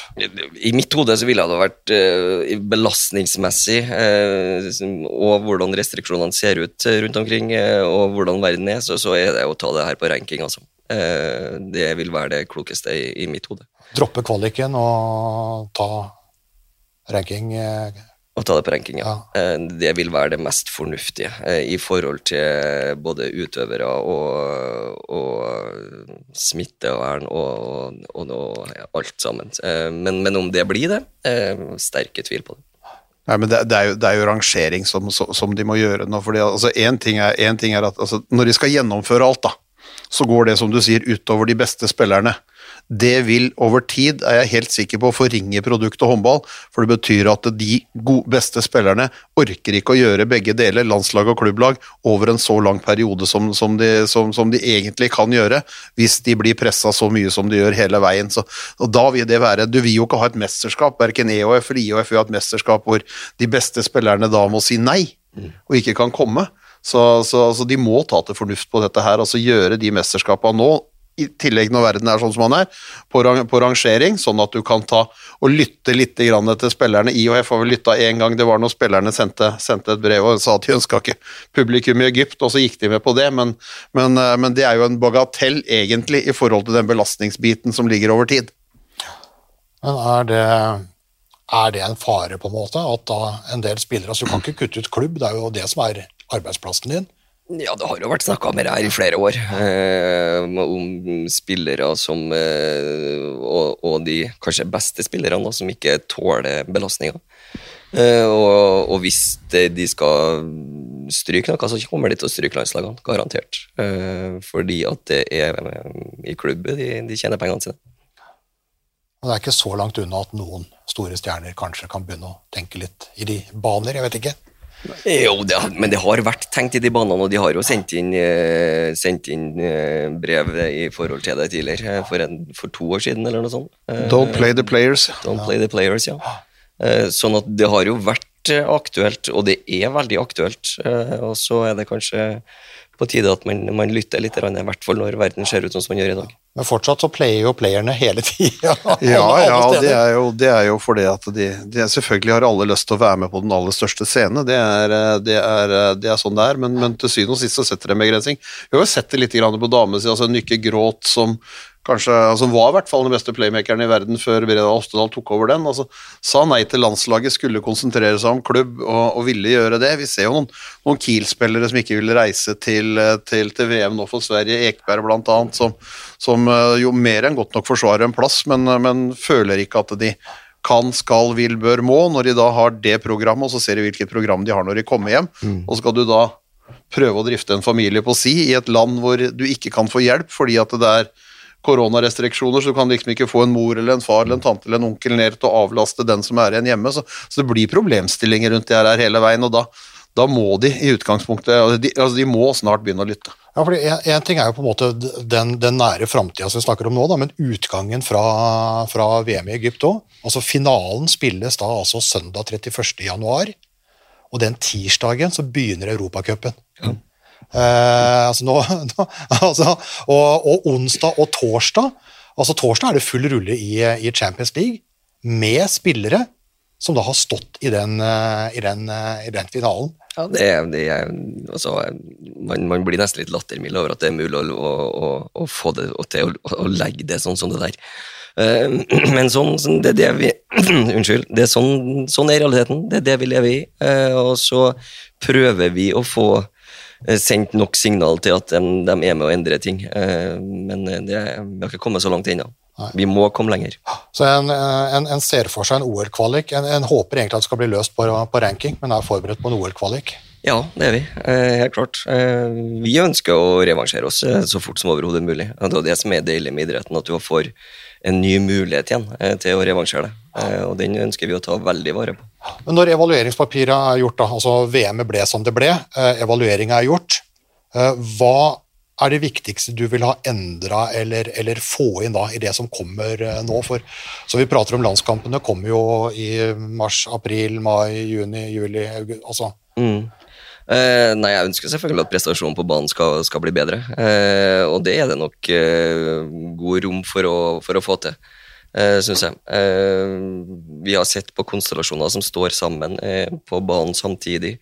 Speaker 4: I mitt hode så ville det vært eh, belastningsmessig, eh, og hvordan restriksjonene ser ut eh, rundt omkring, eh, og hvordan verden er, så, så er det å ta det her på ranking, altså. Eh, det vil være det klokeste i, i mitt hode.
Speaker 2: Droppe kvaliken og ta ranking? Eh,
Speaker 4: Å ta det på rankinga. ja. Eh, Det vil være det mest fornuftige eh, i forhold til både utøvere og, og smittevern og, og, og ja, alt sammen. Eh, Men, men om det blir det, eh, sterke tvil på det.
Speaker 3: Nei, men det, det, er jo, det er jo rangering som, som, som de må gjøre nå. fordi altså, en, ting er, en ting er at altså, når de skal gjennomføre alt, da, så går det som du sier utover de beste spillerne. Det vil over tid, er jeg helt sikker på, forringe produktet håndball. For det betyr at de beste spillerne orker ikke å gjøre begge deler, landslag og klubblag, over en så lang periode som, som, de, som, som de egentlig kan gjøre, hvis de blir pressa så mye som de gjør hele veien. Så, og da vil det være Du vil jo ikke ha et mesterskap, verken EOF eller IOF vil ha et mesterskap hvor de beste spillerne da må si nei, og ikke kan komme. Så, så, så de må ta til fornuft på dette her, altså gjøre de mesterskapene nå, i tillegg når verden er sånn som han er, på, på rangering, sånn at du kan ta og lytte litt til spillerne. IHF har vel lytta én gang, det var når spillerne sendte, sendte et brev og sa at de ønska ikke publikum i Egypt, og så gikk de med på det, men, men, eh, men det er jo en bagatell egentlig i forhold til den belastningsbiten som ligger over tid.
Speaker 2: Men er det, er det en fare, på en måte, at da en del spillere altså Du kan ikke kutte ut klubb, det er jo det som er arbeidsplassen din.
Speaker 4: Ja, det har jo vært snakka om det her i flere år. Eh, om spillere som eh, og, og, de kanskje beste spillerne som ikke tåler belastninga. Eh, og, og, hvis de skal stryke noe, så kommer de til å stryke landslagene. Garantert. Eh, fordi at det er eh, i klubben de, de tjener pengene sine.
Speaker 2: Og det er ikke så langt unna at noen store stjerner kanskje kan begynne å tenke litt i de baner, jeg vet ikke.
Speaker 4: Jo, det, men det har vært tenkt i de banene, og de har jo sendt inn, eh, sendt inn eh, brev i forhold til det tidligere, eh, for, en, for, to år siden eller noe sånt.
Speaker 3: Don't play the players.
Speaker 4: Don't play the players, ja. Sånn at det har jo vært aktuelt, og det er veldig aktuelt. Og så er det kanskje på tide at man, man lytter litt, i hvert fall når verden ser ut som den gjør i dag.
Speaker 2: Men fortsatt så player jo playerne hele tida.
Speaker 3: ja, ja, det er, jo, det er jo fordi at de, de, Selvfølgelig har alle lyst til å være med på den aller største scene, det det det er sånn det er, men, men til syvende og sist så setter det en begrensning. Vi har jo sett det litt på damesida, altså Nykke Gråt som kanskje, altså var i hvert fall den beste playmakeren i verden før Bredal Oftedal tok over den. altså Sa nei til landslaget, skulle konsentrere seg om klubb og, og ville gjøre det. Vi ser jo noen, noen Kiel-spillere som ikke ville reise til, til, til, VM nå for Sverige, Ekberg annet, som, som eh, jo mer enn godt nok forsvarer en plass, men, men føler ikke at de kan, skal, vil, bør, må, når de da har det programmet, og så ser de hvilket program de har når de kommer hjem. Mm. Og skal du da prøve å drifte en familie på si i et land hvor du ikke kan få hjelp fordi at det er koronarestriksjoner, så du kan liksom ikke få en mor eller en far eller en tante eller en onkel ned til å avlaste den som er igjen hjemme. Så, så det blir problemstillinger rundt det her hele veien, og da, da må de i utgangspunktet altså de, altså de, må snart begynne å lytte.
Speaker 2: Ja, fordi en, en ting er jo på en måte den, den nære framtida som vi snakker om nå, da, men utgangen fra, fra VM i Egypt òg. Altså, finalen spilles da altså søndag 31. januar, og den tirsdagen så begynner Europacupen. Ja. Eh, altså nå, nå, altså, og, og, onsdag og torsdag altså Torsdag er det full rulle i, i Champions League med spillere som da har stått i den, eh, i den, eh, i den finalen.
Speaker 4: Ja, det er, det er altså, man, man, blir nesten litt lattermild over at det er mulig å, å, å, få det til å, å, legge det sånn som det der. Uh, men sånn, sånn, det er det vi Unnskyld. Det er sånn, sånn er realiteten. Det er det vi lever i. Og så prøver vi å få Eh, sendt nok signal til at de, de, er med å endre ting. Eh, men det, vi har ikke kommet så langt ennå. Vi må komme lenger.
Speaker 2: Så en, en, en ser for seg en OL-kvalik. En, en, håper egentlig at det skal bli løst på, på ranking, men er forberedt på en OL-kvalik?
Speaker 4: Ja, det er vi. Eh, helt klart. Vi ønsker å revansjere oss så fort som overhodet mulig. Det er det som er deilig med idretten, at du får en ny mulighet igjen til å revansjere det. Og den ønsker vi å ta veldig vare på.
Speaker 2: Men når evalueringspapiret er gjort, da, altså VM-et ble som det ble, eh, evalueringa er gjort, eh, hva er det viktigste du vil ha endra eller, eller, få inn da i det som kommer eh, nå? For, så Vi prater om landskampene, kommer jo i mars, april, mai, juni, juli, august altså.
Speaker 4: Mm. Eh, nei, Jeg ønsker selvfølgelig at prestasjonen på banen skal, skal bli bedre. Eh, og det er det nok eh, god rom for å, for å få til uh, syns jeg. Uh, vi har sett på konstellasjoner som står sammen uh, på banen samtidig.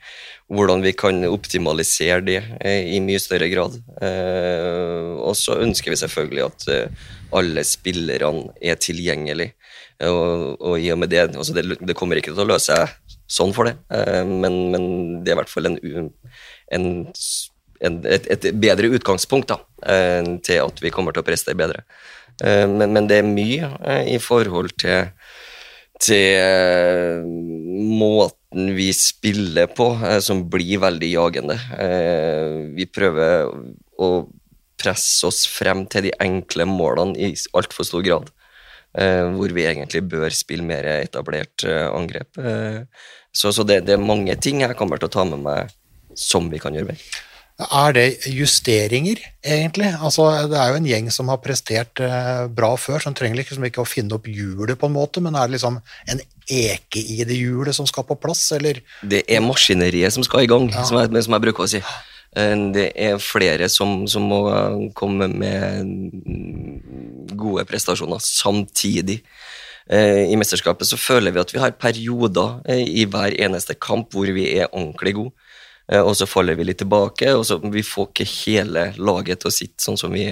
Speaker 4: Hvordan vi kan optimalisere det i mye større grad. og så ønsker vi selvfølgelig at alle spillerne er tilgjengelige. Og, og, i og med det, altså det, det kommer ikke til å løse seg sånn for det, men, men, det er i hvert fall en, en, en et, et, bedre utgangspunkt da, til at vi kommer til å prestere bedre. Eh, men, men, det er mye eh, i forhold til, til eh, måten vi spiller på, som blir veldig jagende. Vi prøver å presse oss frem til de enkle målene i altfor stor grad. Hvor vi egentlig bør spille mer etablert angrep. Så, så det, det, er mange ting jeg kommer til å ta med meg som vi kan gjøre bedre.
Speaker 2: Er det justeringer, egentlig? Altså, det er jo en gjeng som har prestert eh, bra før, som trenger liksom ikke å finne opp hjulet, på en måte, men er det liksom en eke i det hjulet som skal på plass, eller
Speaker 4: Det er maskineriet som skal i gang, som, jeg, som jeg bruker å si. Eh, Det er flere som, som må komme med gode prestasjoner samtidig. Eh, I mesterskapet så føler vi at vi har perioder eh, i hver eneste kamp hvor vi er ordentlig gode. Eh, Og så faller vi litt tilbake, og så vi får ikke hele laget til å sitte sånn som vi,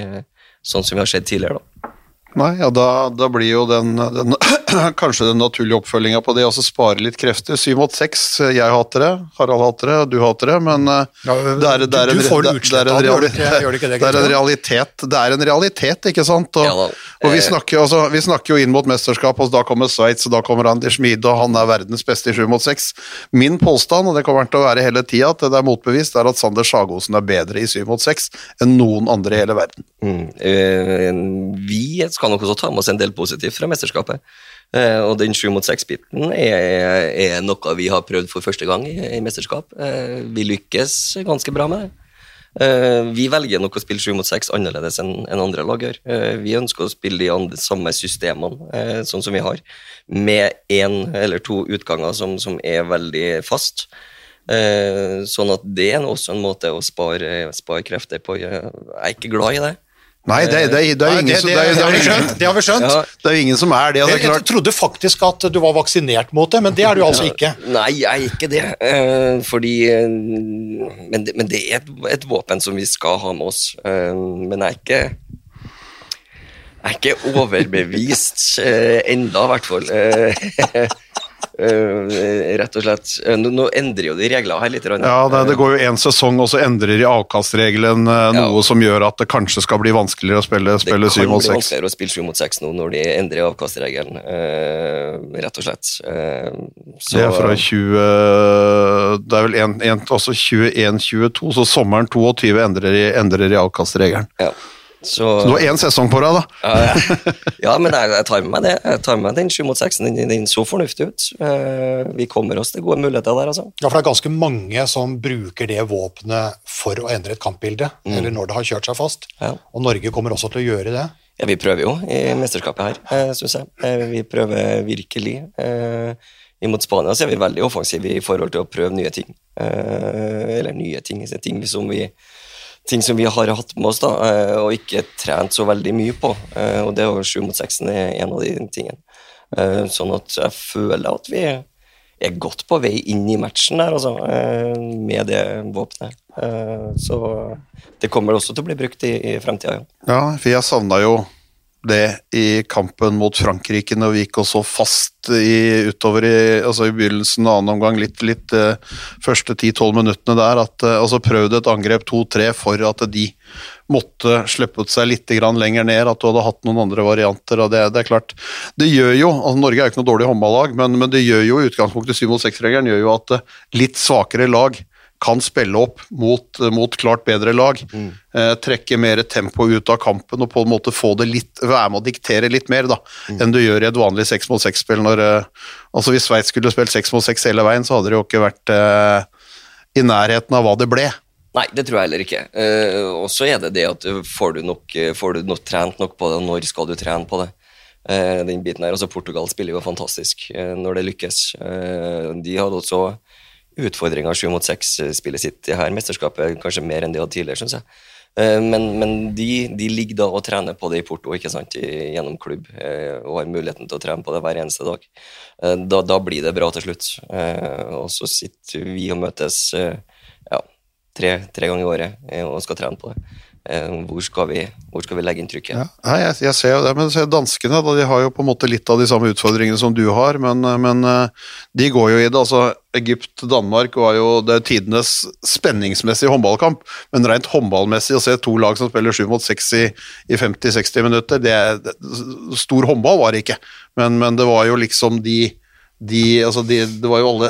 Speaker 4: sånn som vi har sett tidligere. da.
Speaker 3: Nei, ja, da, da blir jo den, den kanskje den naturlige oppfølginga på det å spare litt krefter. Syv mot seks, jeg hater det, Harald hater det, du hater det, men eh,
Speaker 2: Ja,
Speaker 3: det er, det er en, er er realitet, det er en realitet, ikke sant? Og,
Speaker 4: Ja
Speaker 3: og vi,
Speaker 4: Eh.
Speaker 3: snakker, altså, vi snakker jo inn mot mesterskap, og da kommer Sveits, og da kommer Anders Schmid, og han er verdens beste i sju mot seks. Min påstand, og det kommer han til å være hele tida, at det er motbevist, er at Sander Sagosen er bedre i syv mot seks enn noen andre i hele verden.
Speaker 4: Mm. Eh, Vi skal nok også ta med oss en del positivt fra mesterskapet. Eh, Og den sju mot seks-biten er, er noe vi har prøvd for første gang i, i mesterskap. Eh, Vi lykkes ganske bra med det. Eh, Vi velger nok å spille sju mot seks annerledes enn andre lag gjør. Vi ønsker å spille de samme systemene sånn som vi har, med én eller to utganger som, som er veldig fast. Sånn at det er også en måte å spare, spare krefter på. Jeg er ikke glad i det.
Speaker 3: Nei, det, det, det, er
Speaker 2: jo
Speaker 3: ingen
Speaker 2: det,
Speaker 3: som
Speaker 2: det,
Speaker 3: det
Speaker 2: det
Speaker 3: det
Speaker 2: har vi skjønt. Det har vi skjønt.
Speaker 4: Ja.
Speaker 3: Det er jo ingen som er det. Altså, det
Speaker 2: Jeg, trodde faktisk at du var vaksinert mot det, men det er du altså ikke.
Speaker 4: Nei, jeg er ikke det. eh, fordi eh, men, det men det er et, et våpen som vi skal ha med oss. eh, men jeg er ikke Jeg er ikke overbevist enda, i hvert fall. Eh, eh, rett og slett. Eh, Nå, nå endrer jo de reglene her litt.
Speaker 3: Ja, det, det går jo én sesong, og så endrer de avkastregelen, noe
Speaker 4: Ja.
Speaker 3: som gjør at det kanskje skal bli vanskeligere å spille,
Speaker 4: 7
Speaker 3: mot
Speaker 4: 6
Speaker 3: Det kan
Speaker 4: bli vanskeligere å spille 7 mot 6 nå når de endrer avkastregelen, eh, rett og slett. Eh, så-
Speaker 3: Det er fra 20 Det er vel en, en, også 21-22, så sommeren 22 endrer de, endrer de avkastregelen.
Speaker 4: ja. Så,
Speaker 3: Så du har én sesong på deg, da.
Speaker 4: Ja, ja. ja, men jeg, jeg tar med meg det. Jeg tar med meg den 7 mot 6. Den, den så fornuftig ut. Eh, vi kommer oss til gode muligheter der, altså.
Speaker 2: Ja, for det er ganske mange som bruker det våpenet for å endre et kampbilde, eller når det har kjørt seg fast.
Speaker 4: Ja.
Speaker 2: Og Norge kommer også til å gjøre det.
Speaker 4: Ja, vi prøver jo i mesterskapet her, eh, syns jeg. Eh, vi prøver virkelig. Eh, imot Spania så er vi veldig offensive i forhold til å prøve nye ting. Eh, eller nye ting, ting som vi ting som vi har hatt med oss da, eh, og ikke trent så veldig mye på. Eh, og det er jo 7 mot 6 er en av de tingene. Eh, sånn at jeg føler at vi er godt på vei inn i matchen der, altså, med det våpenet. Så det kommer også til å bli brukt i, i fremtida. Ja,
Speaker 3: for jeg savna jo det i kampen mot Frankrike når vi gikk også fast i, utover i, altså i begynnelsen av annen omgang, litt, litt uh, første 10-12 minuttene der, at uh, altså prøvde et angrep 2-3 for at de måtte sluppet seg litt lenger ned, at du hadde hatt noen andre varianter. og Det, det er klart, det gjør jo, altså Norge er jo ikke noe dårlig håndballag, men, men det gjør jo utgangspunktet 7 mot 6-regelen gjør jo at uh, litt svakere lag kan spille opp mot, mot klart bedre lag. Eh, trekke mer tempo ut av kampen og på en måte få det litt, være med å diktere litt mer da, enn du gjør i et vanlig 6 mot 6-spill. eh, altså Hvis Sveits skulle spilt 6 mot 6 hele veien, så hadde det jo ikke vært eh, i nærheten av hva det ble.
Speaker 4: Nei, det tror jeg heller ikke. Eh, og så er det det at uh, får du, nok, uh, får du nok trent nok på det, når skal du trene på det? Eh, den biten her. Altså, Portugal spiller jo fantastisk eh, når det lykkes. Eh, de hadde også utfordringer sju mot seks-spillet sitt i her mesterskapet, kanskje mer enn de hadde tidligere, syns jeg. Eh, men men de, de ligger da og trener på det i Porto ikke sant, gjennom klubb, eh, og har muligheten til å trene på det hver eneste dag. Eh, da, da blir det bra til slutt. Eh, og så sitter vi og møtes eh, ja, tre, tre ganger i året eh, og skal trene på det. Eh, hvor, skal vi, hvor skal vi legge inn trykket?
Speaker 3: Ja, jeg, jeg ser jo det, men danskene da, de har jo på en måte litt av de samme utfordringene som du har, men, men eh, de går jo i det. altså Egypt-Danmark var jo det tidenes spenningsmessige håndballkamp, men rent håndballmessig å se to lag som spiller sju mot seks i, i 50-60 minutter, det, det, stor håndball var det ikke, men, men det var jo liksom de de, altså de, det var jo alle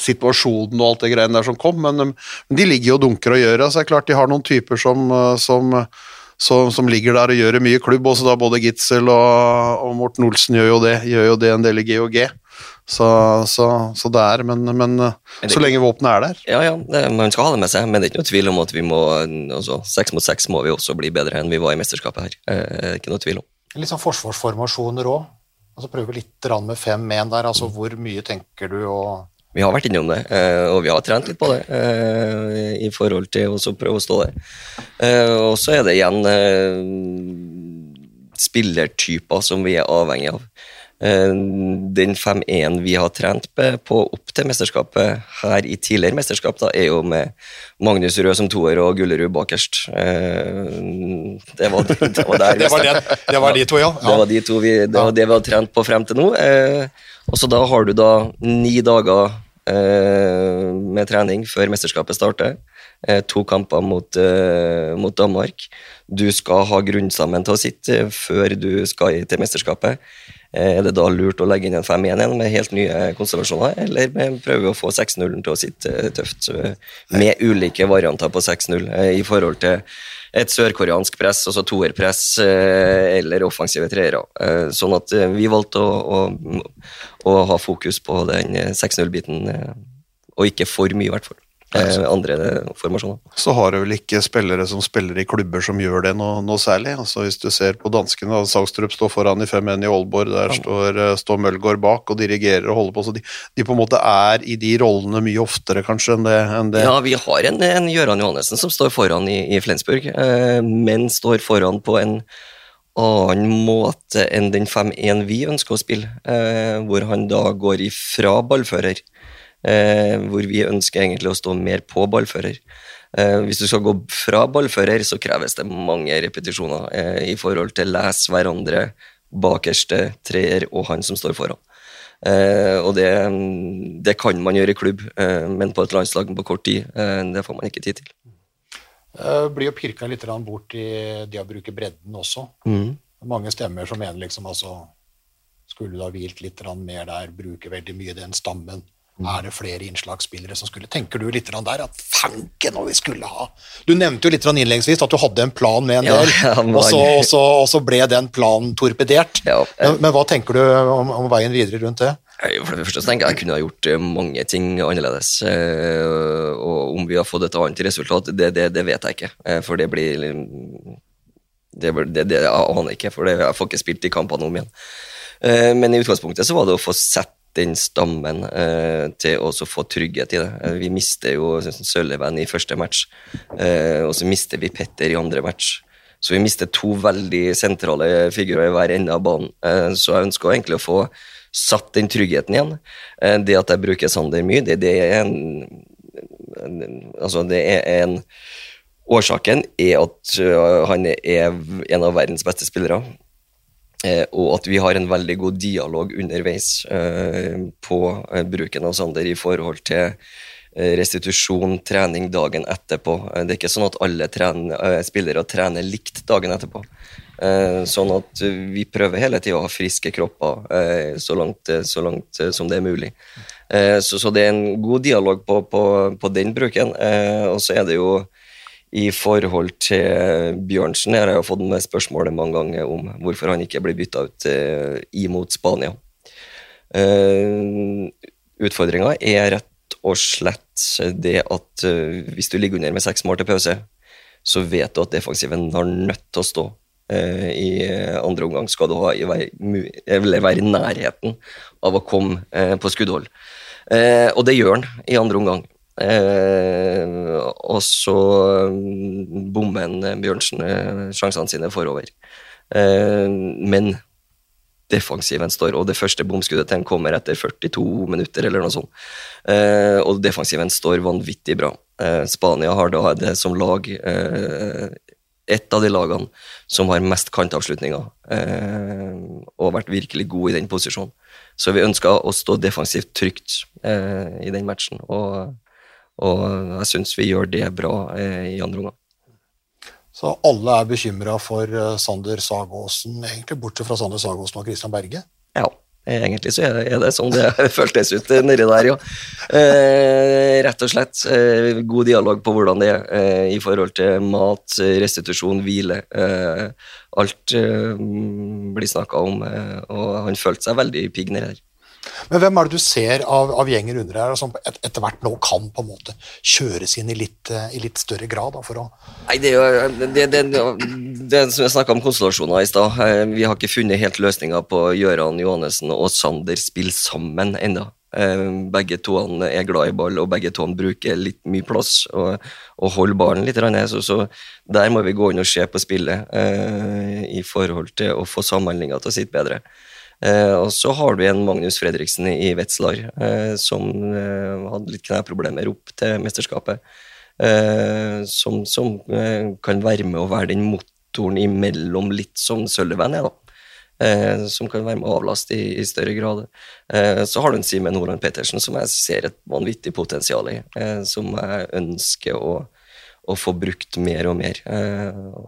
Speaker 3: situasjonene og alt det greiene der som kom, men, um, men de ligger jo og dunker og gjør det. Så det er klart de har noen typer som, uh, som, som, som ligger der og gjør det mye klubb. Også da både Gitzel og, og Morten Olsen gjør jo det, gjør jo det en del i GHG. Så, så, så det er, men, men
Speaker 4: er det-
Speaker 3: så lenge våpenet er der.
Speaker 4: Ja, ja, det, man skal ha det med seg, men det er ikke noe tvil om at vi må altså, Seks mot seks må vi også bli bedre enn vi var i mesterskapet her. Eh, ikke noe tvil om.
Speaker 2: Litt sånn forsvarsformasjoner òg. Altså prøve litt med 5-1 der, altså hvor mye tenker du å
Speaker 4: Vi har vært innom det, eh, og vi har trent litt på det eh, i forhold til å prøve å stå der. Eh, Og så er det igjen spillertyper som vi er avhengig av. Eh, Den 5-1 vi har trent på opp til mesterskapet her i tidligere mesterskap, da, er jo med Magnus Rød som toer og Gullerud bakerst. Eh, Det var, det var der vi
Speaker 2: Det var, det, det var de to, ja.
Speaker 4: Det var de to vi, det, var det vi har trent på frem til nå. Eh, og så da har du da ni dager med trening før mesterskapet starter. To kamper mot, mot Danmark. Du skal ha grunnsammen til å sitte før du skal til mesterskapet. Eh, er det da lurt å legge inn en 5-1-1 med helt nye konstellasjoner, eller prøver vi å få 6-0-en til å sitte eh, tøft, eh, med ulike varianter på 6-0 eh, i forhold til et sørkoreansk press, altså toerpress eller offensive treere. Sånn at vi valgte å, å, å ha fokus på den eh, 6-0-biten, eh, og ikke for mye, i hvert fall. Eh, andre formasjoner.
Speaker 3: Så har du vel ikke spillere som spiller i klubber som gjør det noe, noe særlig. Altså Hvis du ser på danskene, da, Sagstrup står foran i 5-1 i Aalborg, der står, eh, står Mølgaard bak og dirigerer og holder på. Så de, de på en måte er i de rollene mye oftere kanskje enn det. Enn det.
Speaker 4: Ja, vi har en, en Gøran Johannessen som står foran i, i Flensburg, eh, men står foran på en annen måte enn den 5-1 vi ønsker å spille, eh, hvor han da går ifra ballfører, eh, hvor vi ønsker egentlig å stå mer på ballfører. Eh, hvis du skal gå fra ballfører, så kreves det mange repetisjoner eh, i forhold til lese hverandre, bakerste treer og han som står foran. Eh, og det, det kan man gjøre i klubb, eh, men på et landslag på kort tid, eh, det får man ikke tid til.
Speaker 2: Det Blir jo pirka litt bort i det å bruke bredden også. Mange stemmer som mener liksom altså Skulle du ha hvilt litt mer der, bruke veldig mye den stammen? Er det flere innslagsspillere som skulle Tenker du litt der at fanken når vi skulle ha Du nevnte jo litt innledningsvis at du hadde en plan med en del,
Speaker 4: ja, ja,
Speaker 2: og, så, og, så, og så ble den planen torpedert.
Speaker 4: Ja,
Speaker 2: men, men hva tenker du om, om veien videre rundt det?
Speaker 4: For det første så tenker jeg jeg kunne ha gjort eh, mange ting annerledes. eh, Og om vi har fått et annet resultat, det, det, det vet jeg ikke. eh, For det blir Det, det, jeg aner ikke, for det, jeg får ikke spilt de kampene om igjen. Men i utgangspunktet så var det å få sett den stammen eh, til å få trygghet i det. Eh, Vi mister jo Sølven i første match, eh, og så mister vi Petter i andre match. Så vi mister to veldig sentrale figurer i hver ende av banen. Eh, Så jeg ønsker egentlig å få satt den tryggheten igjen. Eh, Det at jeg bruker Sander mye, det, det er en, Altså, det er en Årsaken er at han er en av verdens beste spillere. Eh, og at vi har en veldig god dialog underveis eh, på eh, bruken av Sander i forhold til restitusjon, trening dagen etterpå. Det er ikke sånn at alle trener, spillere trener likt dagen etterpå. Sånn at vi prøver hele tida å ha friske kropper så, langt, så langt som det er mulig. Så, så det er en god dialog på, på, på den bruken. Og så er det jo i forhold til Bjørnsen har jeg jo fått med spørsmålet mange ganger om hvorfor han ikke blir bytta ut eh, imot Spania. Uh, Utfordringa er rett og slett det at eh, hvis du ligger under med seks mål til pause, så vet du at defensiven har nødt til å stå eh, i andre omgang. Skal du ha være i nærheten av å komme eh, på skuddhold. Eh, og det gjør han i andre omgang. Eh, og så mm, bommer eh, Bjørnsen eh, sjansene sine forover. Eh, men defensiven står, og det første bomskuddet til han kommer etter 42 minutter, eller noe sånt. Eh, og defensiven står vanvittig bra. Eh, Spania har da det som lag et av de lagene som har mest kantavslutninger, eh, og vært virkelig god i den posisjonen. Så vi ønska å stå defensivt trygt eh, i den matchen, og, og jeg syns vi gjør det bra eh, i andre omgang.
Speaker 2: Så alle er bekymra for eh, Sander Sagåsen, egentlig bortsett fra Sander Sagåsen og Christian Berge.
Speaker 4: Ja, egentlig så er det, det sånn det føltes ut eh, nedi der, ja. Eh, rett og slett. Eh, god dialog på hvordan det er eh, i forhold til mat, restitusjon, hvile. Alt blir snakka om, og han følte seg veldig pigg nedi der.
Speaker 2: Men hvem er det du ser av, av gjenger under her som et, etter hvert nå kan på en måte kjøres inn i litt, eh, i litt større grad? Da, for å
Speaker 4: Nei, det er jo det, det, det, som jeg snakka om konstellasjoner i stad. eh, Vi har ikke funnet helt løsninger på Gøran Johannessen og Sander spille sammen ennå. Begge to er glad i ball, og begge to bruker litt mye plass og, og holder ballen litt. Så, så der må vi gå inn og se på spillet eh, i forhold til å få samhandlinga til å sitte bedre. Eh, og så har du en Magnus Fredriksen i Wetzlar eh, som eh, hadde litt kneproblemer opp til mesterskapet. Som som kan være med å være den motoren imellom, litt som Sullivan er, da. Eh, som kan være med å avlaste i, i større grad. Eh, så har du en Simen Horan Pettersen som jeg ser et vanvittig potensial i, eh, som jeg ønsker å, å få brukt mer og mer.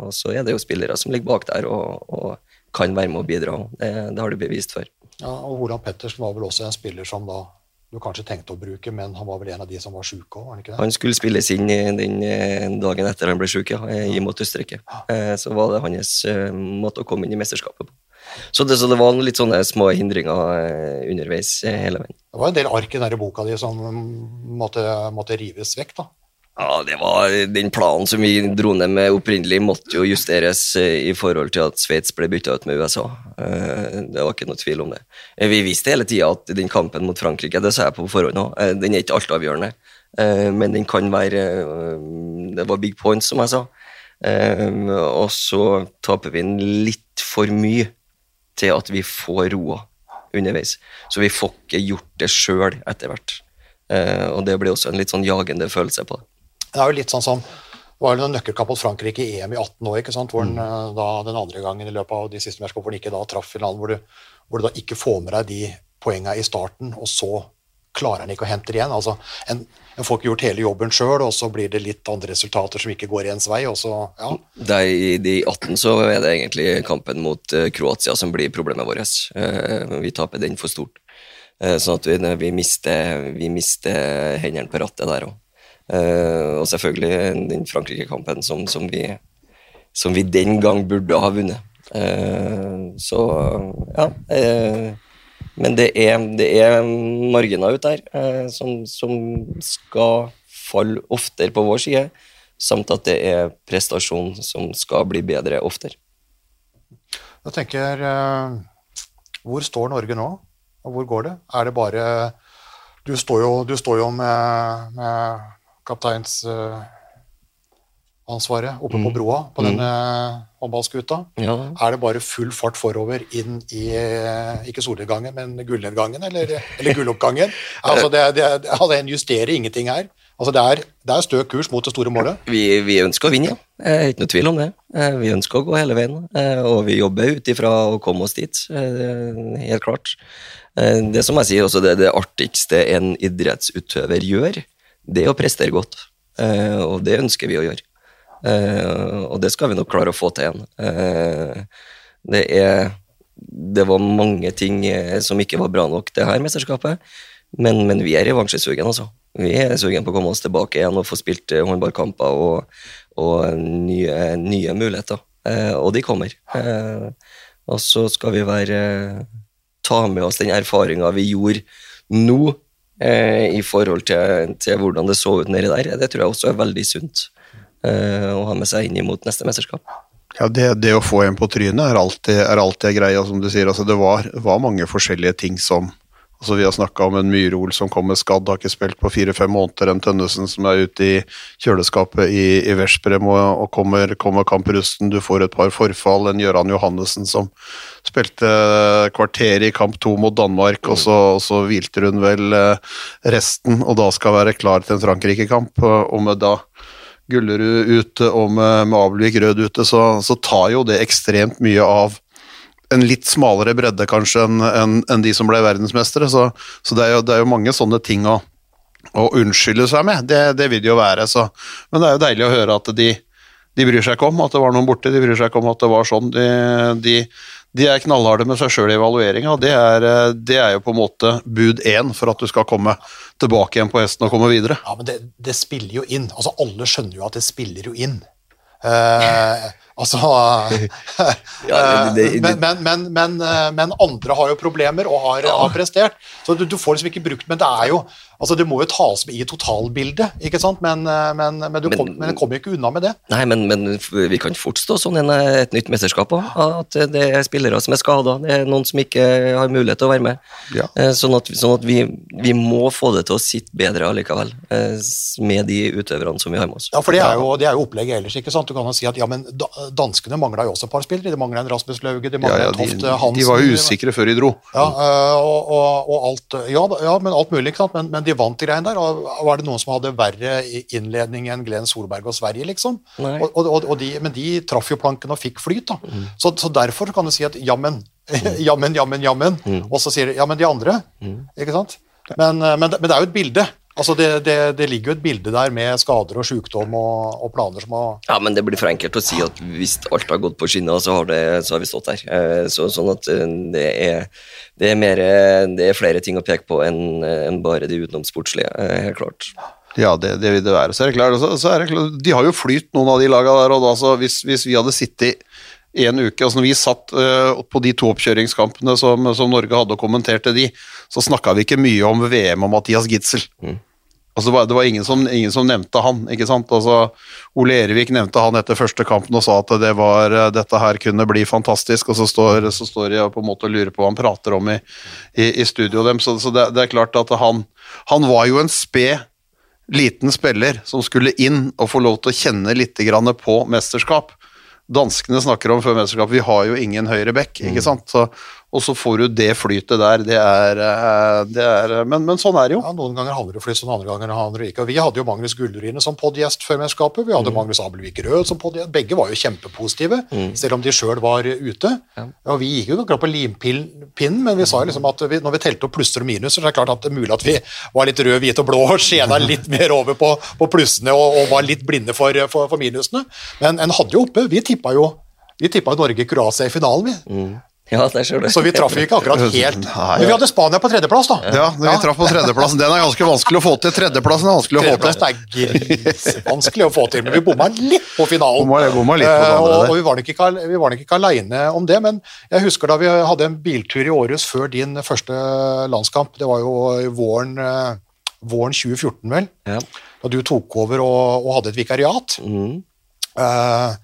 Speaker 4: Og så er det jo spillere som ligger bak der og, og kan være med å bidra. Det, det har du bevist for.
Speaker 2: ja, og Olav Pettersen var vel også en spiller som da du kanskje tenkte å bruke, men han var vel en av de som var sjuke òg, han ikke det?
Speaker 4: Han skulle spilles inn den eh, dagen etter han ble sjuk, ja, i mot Østerrike. Eh, Så var det hans eh, måte å komme inn i mesterskapet på. Så det, så det var litt sånne små hindringer underveis hele veien.
Speaker 2: Det var en del ark i denne boka di som måtte, måtte rives vekk, da.
Speaker 4: Ja, det var Den planen som vi dro ned med opprinnelig, måtte jo justeres eh, i forhold til at Sveits ble bytta ut med USA. Eh, Det var ikke noe tvil om det. Eh, Vi visste hele tida at den kampen mot Frankrike, det sa jeg på forhånd òg, den er ikke altavgjørende. Men den kan være Det var big points, som jeg sa. Og så taper vi den litt for mye til at vi får roa underveis. Så vi får ikke gjort det sjøl etter hvert. Og det blir også en litt sånn jagende følelse på det.
Speaker 2: Det er jo litt sånn som det var jo en nøkkelkamp mot Frankrike i EM i 18 år, ikke sant? hvor den, eh, da, den andre gangen i løpet av de siste mesterskapene hvor den ikke da traff finalen, hvor du, hvor du da ikke får med deg de poengene i starten, og så klarer han ikke å hente det igjen. Altså, en, en får ikke gjort hele jobben sjøl, og så blir det litt andre resultater som ikke går ens vei. og så, ja.
Speaker 4: Der I de 18 så er det egentlig kampen mot eh, Kroatia som blir problemet vårt. Eh, vi taper den for stort. Sånn at vi, vi, mister, vi mister hendene på rattet der òg. Og selvfølgelig den Frankrike-kampen som, som, som vi den gang burde ha vunnet. Eh, så ja. eh, men det er, det er marginer ut der eh, som, som skal falle oftere på vår side, samt at det er prestasjon som skal bli bedre oftere.
Speaker 2: Jeg tenker eh, Hvor står Norge nå, og hvor går det? Er det bare Du står jo, du står jo med, med kapteinsansvaret oppe på broa på denne håndballskuta.
Speaker 4: Ja.
Speaker 2: Er det bare full fart forover inn i eh, ikke solnedgangen, men gullnedgangen, eller, eller gulloppgangen? Altså, det, det, altså, en justerer ingenting her. Altså, det er, det er stø kurs mot det store målet.
Speaker 4: Vi, vi ønsker å vinne, ja. Eh, Ikke noe tvil om det. Eh, Vi ønsker å gå hele veien, eh, og vi jobber ut ifra å komme oss dit. eh, Helt klart. Eh, Det som jeg sier også, det, det artigste en idrettsutøver gjør, det er å prestere godt. Eh, Og det ønsker vi å gjøre. Eh, Og det skal vi nok klare å få til igjen. Eh, Det er Det var mange ting som ikke var bra nok det her mesterskapet, men, men vi er revansjesugen, altså. Vi er sugen på å komme oss tilbake igjen og få spilt håndballkamper og, og nye, nye muligheter. Og de kommer. Og så skal vi være ta med oss den erfaringa vi gjorde nå, i forhold til, til hvordan det så ut nedi der. Det tror jeg også er veldig sunt eh, å ha med seg inn mot neste mesterskap.
Speaker 3: Ja, det, det å få en på trynet er alltid, er alltid greia, som du sier. Altså, det var, var mange forskjellige ting som altså, Vi har snakka om en Myhrol som kommer skadd, har ikke spilt på fire-fem måneder. En Tønnesen som er ute i kjøleskapet i, i Veszprem og, og kommer, kommer kamprusten. Du får et par forfall. En Gøran Johannessen som spilte kvarter i kamp to mot Danmark, og, så, og så hvilte hun vel eh, resten, og da skal være klar til en Frankrike-kamp. Og med da Gullerud ute og med, med Abelvik Rød ute, så, så tar jo det ekstremt mye av en litt smalere bredde kanskje enn en, en de som ble verdensmestere. Så, så det, er jo, det er jo mange sånne ting å, å unnskylde seg med. Det, det vil det jo være. Så. Men det er jo deilig å høre at de, de bryr seg ikke om at det var noen borte, de bryr seg ikke om at det var sånn. De, de, de er knallharde med seg sjøl i evalueringa, det er, det er jo på en måte bud én for at du skal komme tilbake igjen på hesten og komme videre.
Speaker 2: Ja, men det, spiller jo inn. Altså, alle skjønner jo at det spiller jo inn. Eh, Altså
Speaker 4: Ja, det- det-
Speaker 2: eh, men, men, men, men, eh, men andre har jo problemer og har, har prestert, så du, du får liksom ikke brukt Men det er jo Altså, det må jo tas med i totalbildet, ikke sant? Men, eh, men, men, du kom, men kommer ikke unna med det.
Speaker 4: Nei, men, men vi kan fort stå sånn i et nytt mesterskap òg. At det er spillere som er skada, det er noen som ikke har mulighet til å være med.
Speaker 3: Ja.
Speaker 4: Eh, Sånn at, sånn at vi, vi må få det til å sitte bedre allikevel, eh, med de utøverne som vi har med oss.
Speaker 2: Ja, for det er jo, det er jo opplegget ellers, ikke sant? Du kan jo si at ja, men da- danskene mangla jo også et par spillere. De mangla en Rasmus Lauge, de
Speaker 3: Ja,
Speaker 2: mangla
Speaker 3: ja,
Speaker 2: en
Speaker 3: de,
Speaker 2: Toft Hansen.
Speaker 3: de var jo usikre før de dro.
Speaker 2: Ja, øh, og, og, og alt ja, ja, men alt mulig, ikke sant? Men, men de vant de greiene der. Og var det noen som hadde verre innledning enn Glenn Solberg og Sverige, liksom? Og, og, og de, men de traff jo planken og fikk flyt, da. Så, så derfor kan du si at jammen, jammen, jammen, jammen. Og så sier de ja, men de andre, ikke sant? Men, øh, men, men det er jo et bilde. Altså det, det, det ligger jo et bilde der med skader og sykdom og, og planer som har
Speaker 4: Ja, men det blir for enkelt å si at hvis alt har gått på skinner, så har, det, så har vi stått der. Eh, Så, sånn at eh, det er, det, er mer, eh, det er flere ting å peke på enn enn bare de utenomsportslige, eh, helt klart.
Speaker 3: Ja, det, det vil det være. Så er det klart, så, så er det klart De har jo flyt, noen av de laga der. og da, så hvis, hvis vi hadde sittet en uke altså Når vi satt uh, på de to oppkjøringskampene som, som Norge hadde og kommenterte de, så snakka vi ikke mye om VM og Mathias Gitzel. Altså, det var, ingen, som, ingen som nevnte han. ikke sant? Altså, Ole Erevik nevnte han etter første kampen og sa at det var, eh, dette her kunne bli fantastisk, og så står, så står jeg på en måte og lurer på hva han prater om i, i, i studio dem. Så, så det, det er klart at han, han var jo en sped liten spiller som skulle inn og få lov til å kjenne litt grann på mesterskap. Danskene snakker om før mesterskap, vi har jo ingen høyre bekk, ikke sant? Så, og så får du det flytet der, det er, eh, det er men, men sånn er det jo.
Speaker 2: Ja, Noen ganger handler det flyt, sånn andre ganger handler det ikke. Og Vi hadde jo Magnus Gullrine som podgjest før mesterskapet. Vi hadde Magnus Abelvik Rød som podgjest. Begge var jo kjempepositive, selv om de sjøl var ute. Ja. Vi gikk jo akkurat på limpinnen, men vi sa jo liksom at vi, når vi telte opp plusser og minuser, så er det klart at det er mulig at vi var litt rød, hvit og blå og skjena litt mer over på, på plussene og, og var litt blinde for, for, for minusene. Men en hadde jo oppe. Vi tippa jo vi tippa Norge-Kroatia i finalen, vi.
Speaker 4: Ja, det ser du.
Speaker 2: Så vi traff ikke akkurat helt. Men vi hadde Spania på tredjeplass, da.
Speaker 3: Ja, når vi traff på tredjeplassen. Den er ganske vanskelig å få til. Tredjeplassen er vanskelig å få til.
Speaker 2: er grisevanskelig å få til, men vi bomma litt på finalen.
Speaker 3: Bomma- bomma litt på det
Speaker 2: Eh,
Speaker 3: andre
Speaker 2: og, og vi var nok ikke, vi var ikke aleine om det, men jeg husker da vi hadde en biltur i Århus før din første landskamp. Det var jo våren, eh, våren 2014, vel?
Speaker 4: Ja.
Speaker 2: Da du tok over og, og hadde et vikariat.
Speaker 4: Mm.
Speaker 2: Eh,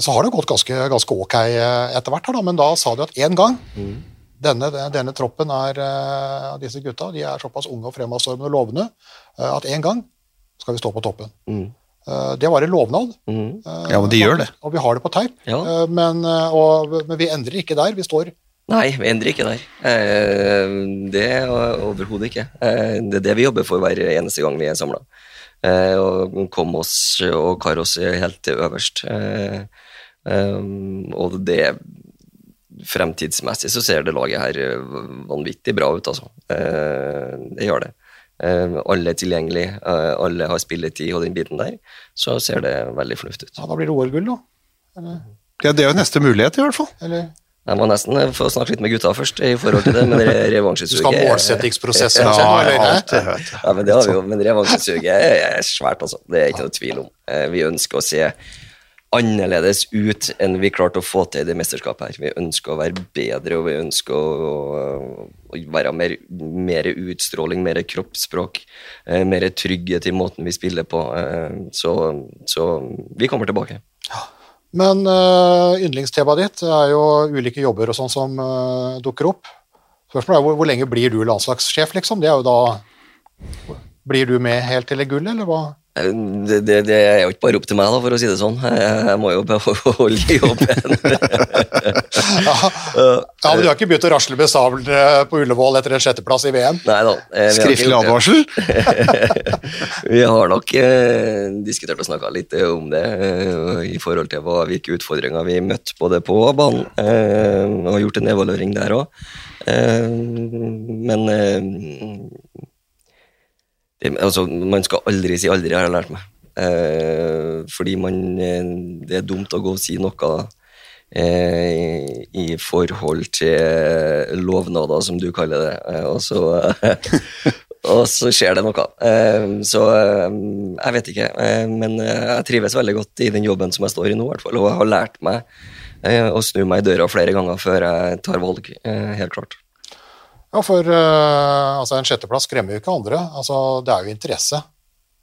Speaker 2: så har det gått ganske, ganske ok eh, etter hvert, men da sa du at én gang denne, denne troppen er, eh, disse gutta de er såpass unge og fremadstormende og lovende eh, at én gang skal vi stå på toppen.
Speaker 4: Mm.
Speaker 2: Det var en lovnad.
Speaker 4: Mm.
Speaker 3: Ja, men de gjør det.
Speaker 2: Og vi har det på teip.
Speaker 4: Ja.
Speaker 2: Men, og, men vi endrer ikke der. Vi står
Speaker 4: Nei, vi endrer ikke der. Eh, det er overhodet ikke. Det er det vi jobber for hver eneste gang vi er samla. Og å komme oss og kare oss helt til øverst. Eh, eh, og det Fremtidsmessig så ser det laget her eh, vanvittig bra ut, altså. Eh, det gjør det. Eh, alle er tilgjengelig, eh, alle har spilletid og den biten der. Så ser det veldig fornuftig ut.
Speaker 2: Ja, da blir det OL-gull, da.
Speaker 3: Ja, det er jo neste mulighet, i hvert fall.
Speaker 2: Eller
Speaker 4: Jeg må nesten eh, få snakke litt med gutta først i forhold til det, men revansjesuget
Speaker 2: du skal ha
Speaker 4: er-
Speaker 3: ja,
Speaker 2: Ja, eller?
Speaker 3: vet.
Speaker 4: Ja, men det har vi jo, men revansjesuget er svært, altså. Det er ikke noe tvil om. Vi ønsker å se annerledes ut enn vi klarte å få til i det mesterskapet her. Vi ønsker å være bedre, og vi ønsker å, å være mer, mer utstråling, mer kroppsspråk, eh, mer trygghet i måten vi spiller på. Eh, Så, så vi kommer tilbake.
Speaker 2: Men uh, yndlingstemaet ditt er jo ulike jobber og sånn som eh, dukker opp. Spørsmålet er hvor, hvor lenge blir du landslagssjef, liksom? Det er jo da Blir du med helt til gullet, eller hva?
Speaker 4: Eh, Det, det, det er jo ikke bare opp til meg, da, for å si det sånn. Jeg, jeg må jo beholde jobben.
Speaker 2: Ja, ja, men Du har ikke begynt å rasle med sabelen på Ullevål etter en sjetteplass i VM?
Speaker 4: Nei da. eh,
Speaker 3: Skriftlig advarsel.
Speaker 4: Vi har nok eh, diskutert og snakka litt eh, om det eh, i forhold til hva, hvilke utfordringer vi møtte både på banen, eh, og gjort en evaluering der òg. Eh, men eh, altså, man skal aldri si aldri, har jeg lært meg. Eh, fordi man eh, Det er dumt å gå og si noe eh, i forhold til lovnader, som du kaller det. Eh, og så og så skjer det noe. Eh, så eh, jeg vet ikke. Men jeg trives veldig godt i den jobben som jeg står i nå, hvert fall. Og jeg har lært meg å snu meg i døra flere ganger før jeg tar valg. helt klart.
Speaker 2: Ja, for uh, altså, en sjetteplass skremmer jo ikke andre. Altså, det er jo interesse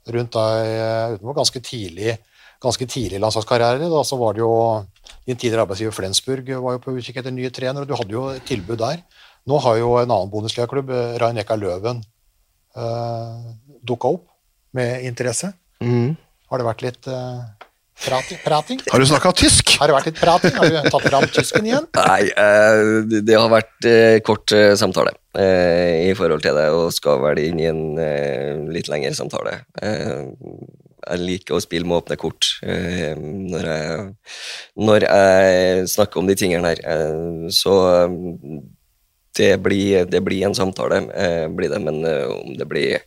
Speaker 2: rundt deg uh, utenfor ganske tidlig ganske tidlig landslagskarriere. Da så var det jo din tidligere arbeidsgiver Flensburg var jo på utkikk etter nye trener, og du hadde jo et tilbud der. Nå har jo en annen Bundesliga-klubb, eh, Rain-Eka Løven, uh, dukka opp med interesse. Har det vært litt uh, prati, prating?
Speaker 3: Har du snakka tysk?
Speaker 2: Har det vært litt prating? Har du tatt fram tysken igjen?
Speaker 4: Nei, eh, det- har vært eh, kort eh, samtale eh, i forhold til det, og skal vel inn i en litt lengre samtale. Eh, jeg liker å spille med åpne kort eh, når, jeg, når jeg snakker om de tingene her. Så det blir, det blir en samtale, blir det, men om det blir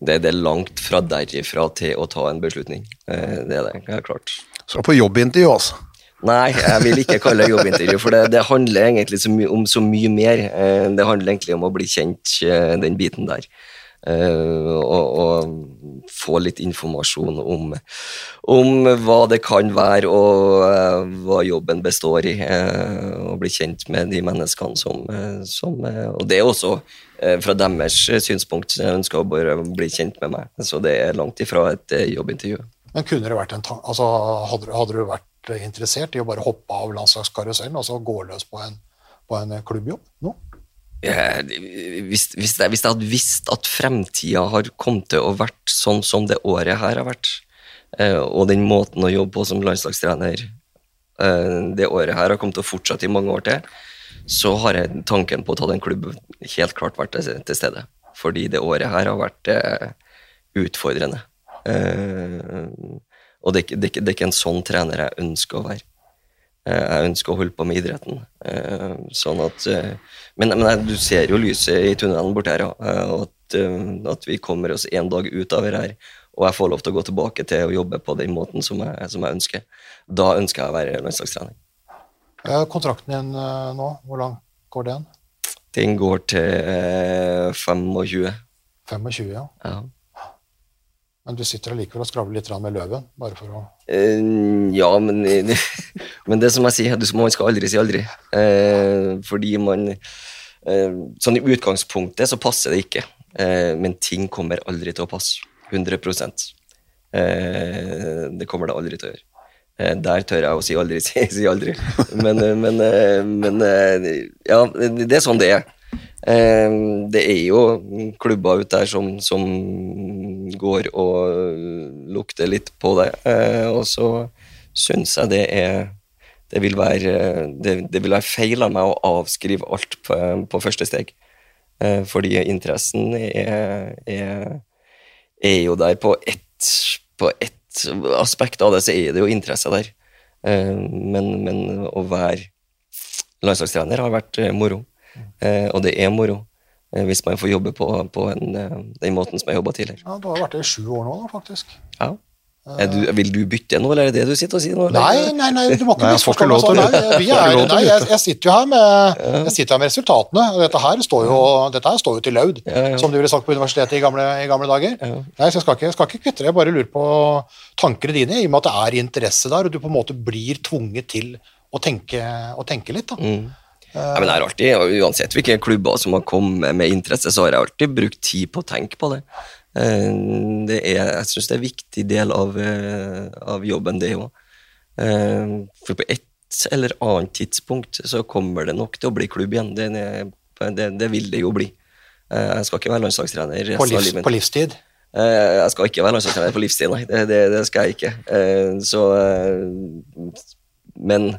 Speaker 4: det, det er langt fra derifra til å ta en beslutning. Eh, det er det, helt klart.
Speaker 3: Skal på jobbintervju, altså.
Speaker 4: Nei, jeg vil ikke kalle det jobbintervju, for det, det handler egentlig så om så mye mer. Eh, Det handler egentlig om å bli kjent, eh, den biten der. Eh, og, og få litt informasjon om, om hva det kan være, og eh, hva jobben består i. eh, og bli kjent med de menneskene som, som Og det er også fra deres synspunkt. Jeg ønsker å bli kjent med meg, så det er langt ifra et jobbintervju.
Speaker 2: Men kunne det vært en tank altså, hadde, hadde du vært interessert i å bare hoppe av landslagskarusellen og så gå løs på en, på en klubbjobb nå?
Speaker 4: Hvis, hvis, jeg, hvis jeg hadde visst at fremtida har kommet til å vært sånn som det året her har vært, eh, og den måten å jobbe på som landslagstrener eh, det året her har kommet til å fortsette i mange år til, så har jeg tanken på å ta den klubben helt klart vært til, stede. Fordi det året her har vært eh, utfordrende. Eh, og det, er ikke- det, er ikke- en sånn trener jeg ønsker å være. Eh, Jeg ønsker å holde på med idretten. eh, Sånn at, eh, men men du ser jo lyset i tunnelen borte her, ja. eh, og at, eh, at vi kommer oss en dag ut av det her. Og jeg får lov til å gå tilbake til å jobbe på den måten som jeg, som jeg ønsker. Da ønsker jeg å være landslagstrener.
Speaker 2: Eh, Kontrakten din eh, nå, hvor lang går den?
Speaker 4: Den går til eh, 25.
Speaker 2: 25, ja.
Speaker 4: Ja.
Speaker 2: Men du sitter allikevel og skravler litt med løven, bare for å
Speaker 4: Uh, ja, men, men det som jeg sier, man skal aldri si aldri. Uh, fordi man uh, Sånn i utgangspunktet så passer det ikke. Men ting kommer aldri til å passe. 100 eh, Det kommer det aldri til å gjøre. Der tør jeg å si aldri, si, si aldri. Men, men, men ja, det er sånn det er. Eh, det er jo klubber ute der som, som går og lukter litt på det, eh, og så syns jeg det er det vil, være, det, det vil være feil av meg å avskrive alt på, på første steg. Eh, fordi interessen er, er, er jo der på ett, på ett aspekt av det, så er det jo interesse der. Eh, men, men å være landslagstrener har vært moro. Eh, og det er moro eh, hvis man får jobbe på, på en, eh, den måten som jeg jobba tidligere.
Speaker 2: Ja, du har vært det i sju år nå, da, faktisk.
Speaker 4: Ja. Er du, vil du bytte nå, eller er det det du sitter og sier nå? eller?
Speaker 2: Nei, nei, nei, du må ikke misforstå meg sånn. Nei, er, jeg, jeg sitter jo her med, jeg sitter her med resultatene, dette her står jo, dette her står jo til laud,
Speaker 4: Ja, ja.
Speaker 2: som du ville sagt på universitetet i gamle, i gamle dager.
Speaker 4: Ja.
Speaker 2: Nei, så jeg skal ikke, skal ikke kvitte deg, jeg bare lurer på tankene dine, i og med at det er interesse der, og du på en måte blir tvunget til å tenke, å tenke litt. Da.
Speaker 4: Mm. Ja, men jeg har alltid, Uansett hvilke klubber som har kommet med interesse, så har jeg alltid brukt tid på å tenke på det. Eh, det er, jeg syns det er en viktig del av, eh, av jobben, det òg. For på et eller annet tidspunkt så kommer det nok til å bli klubb igjen. Det, det, det vil det jo bli. Eh, Jeg skal ikke være landslagstrener
Speaker 2: På,
Speaker 4: resten av
Speaker 2: livs,
Speaker 4: livet.
Speaker 2: på livstid.
Speaker 4: Eh, Jeg skal ikke være landslagstrener på livstid, nei. Det, det, skal jeg ikke. Eh, Så eh, Men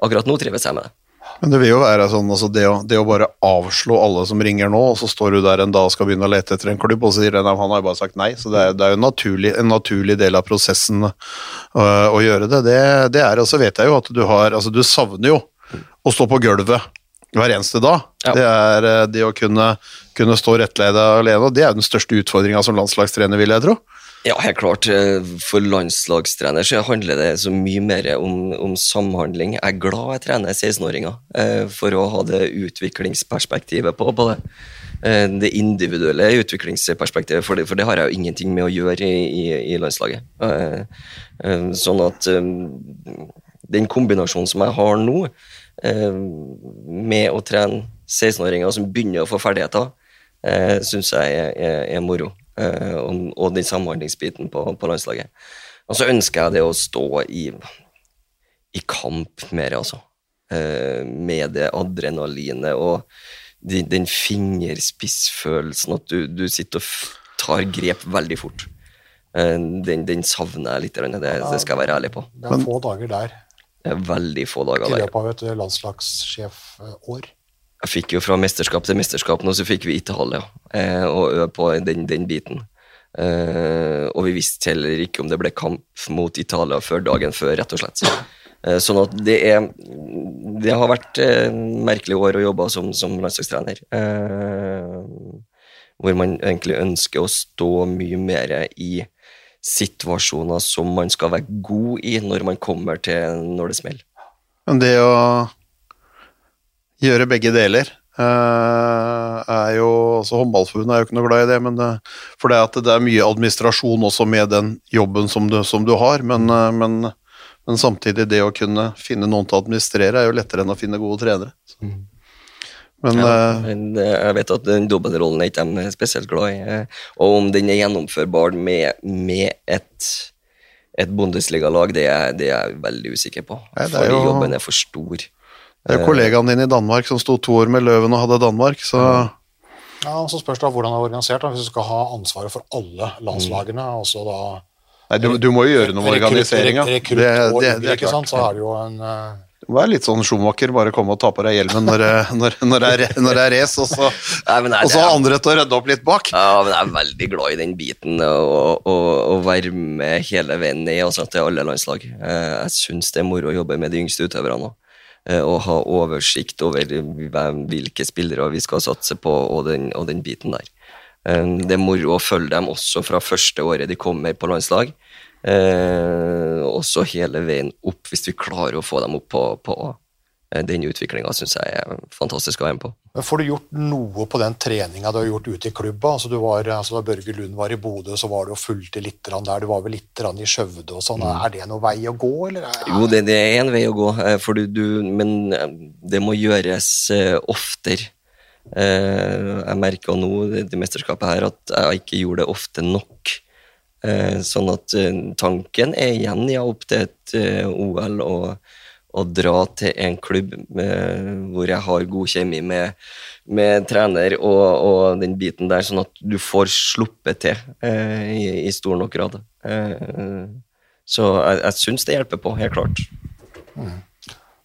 Speaker 4: akkurat nå trives jeg med det.
Speaker 3: Men det vil jo være sånn, altså det, å, det å bare avslå alle som ringer nå, og så står du der en dag og skal begynne å lete etter en klubb, og så sier den, han har jo bare sagt nei. Så det er, det er jo en naturlig, en naturlig del av prosessen øh, å gjøre det. Det, det er, og så vet jeg jo at du har Altså, du savner jo å stå på gulvet hver eneste dag.
Speaker 4: Ja.
Speaker 3: Det er øh, det å kunne, kunne stå rettledet alene, og det er jo den største utfordringa som landslagstrener, vil jeg tro.
Speaker 4: Ja, helt klart. For landslagstrener så handler det så mye mer om, om samhandling. Jeg er glad jeg trener 16-åringer, eh, for å ha det utviklingsperspektivet på, på det. eh, det individuelle utviklingsperspektivet, for det, for det har jeg jo ingenting med å gjøre i, i, i landslaget. Eh, sånn at den kombinasjonen som jeg har nå, med å trene 16-åringer som begynner å få ferdigheter, syns jeg er, er, er moro. Eh, og, og den samhandlingsbiten på, på landslaget. Og så ønsker jeg det å stå i, i kamp mer, altså. Eh, med det adrenalinet og den, den fingerspissfølelsen, at du, du sitter og tar grep veldig fort. Eh, den, den savner jeg litt, det, det skal jeg være ærlig på.
Speaker 2: Det er få dager der
Speaker 4: er veldig få dager
Speaker 2: i
Speaker 4: der.
Speaker 2: løpet av et landslagssjefår.
Speaker 4: Jeg fikk jo fra mesterskap til mesterskap nå, så fikk vi Italia eh, og øve på den, den biten. Eh, og vi visste heller ikke om det ble kamp mot Italia før dagen før, rett og slett. Eh, sånn at det er Det har vært eh, merkelige år å jobbe som, som landslagstrener. Eh, hvor man egentlig ønsker å stå mye mer i situasjoner som man skal være god i når man kommer til når det smeller.
Speaker 3: Men det å gjøre begge deler Uh, er jo altså Håndballforbundet er jo ikke noe glad i det, men det, for det at det er mye administrasjon også med den jobben som du, som du har, men, uh, men, men samtidig det å kunne finne noen til å administrere er jo lettere enn å finne gode trenere. Men
Speaker 4: Ja, men jeg vet at den dobbeltrollen er ikke de spesielt glad i. Og om den er gjennomførbar med, med et, et Bundesliga-lag, det, det er jeg veldig usikker på.
Speaker 3: Nei, er
Speaker 4: Fordi
Speaker 3: jo-
Speaker 4: jobben er for stor.
Speaker 3: Det er jo kollegaen din i Danmark som sto to år med Løven og hadde Danmark, så
Speaker 2: Ja, og Så spørs det da hvordan det er organisert. Da. Hvis du skal ha ansvaret for alle landslagene, og så da
Speaker 3: Nei, du, du må jo gjøre noe med organiseringa. Det, det, det er
Speaker 2: ikke sant?
Speaker 3: klart.
Speaker 2: Så er det jo en eh,
Speaker 3: Du må være litt sånn Schumacher, bare komme og ta på deg hjelmen når, det- når, når, det er, når det er race, og så,
Speaker 4: Nei, men nei,
Speaker 3: og så
Speaker 4: er-
Speaker 3: andre til å rydde opp litt bak.
Speaker 4: Ja, men jeg er veldig glad i den biten, og, og, og være med hele veien ned altså, til alle landslag. Eh, Jeg syns det er moro å jobbe med de yngste utøverne òg. Og ha oversikt over hvem, hvilke spillere vi skal satse på, og den, og den biten der. Eh, Det er moro å følge dem også fra første året de kommer på landslag. Eh, også hele veien opp, hvis vi klarer å få dem opp på, på eh, den utviklinga, syns jeg er fantastisk å være med på.
Speaker 2: Men Får du gjort noe på den treninga du har gjort ute i klubba? Altså du var, altså da Børge Lund var i Bodø, så var du og fulgte litt der. Du var vel litt i Skjøvde og sånn. Er det noen vei å gå, eller? Er,
Speaker 4: Jo, det, det er en vei å gå, eh, du, du, men eh, det må gjøres eh, oftere. Jeg merka nå i det mesterskapet her at jeg ikke gjorde det ofte nok. Sånn at tanken er igjen ja, opp til et OL og, og dra til en klubb med, hvor jeg har god kjemi med, med trener og, og den biten der, sånn at du får sluppet til eh, i, i stor nok grad. Eh, så jeg, jeg syns det hjelper på, helt klart.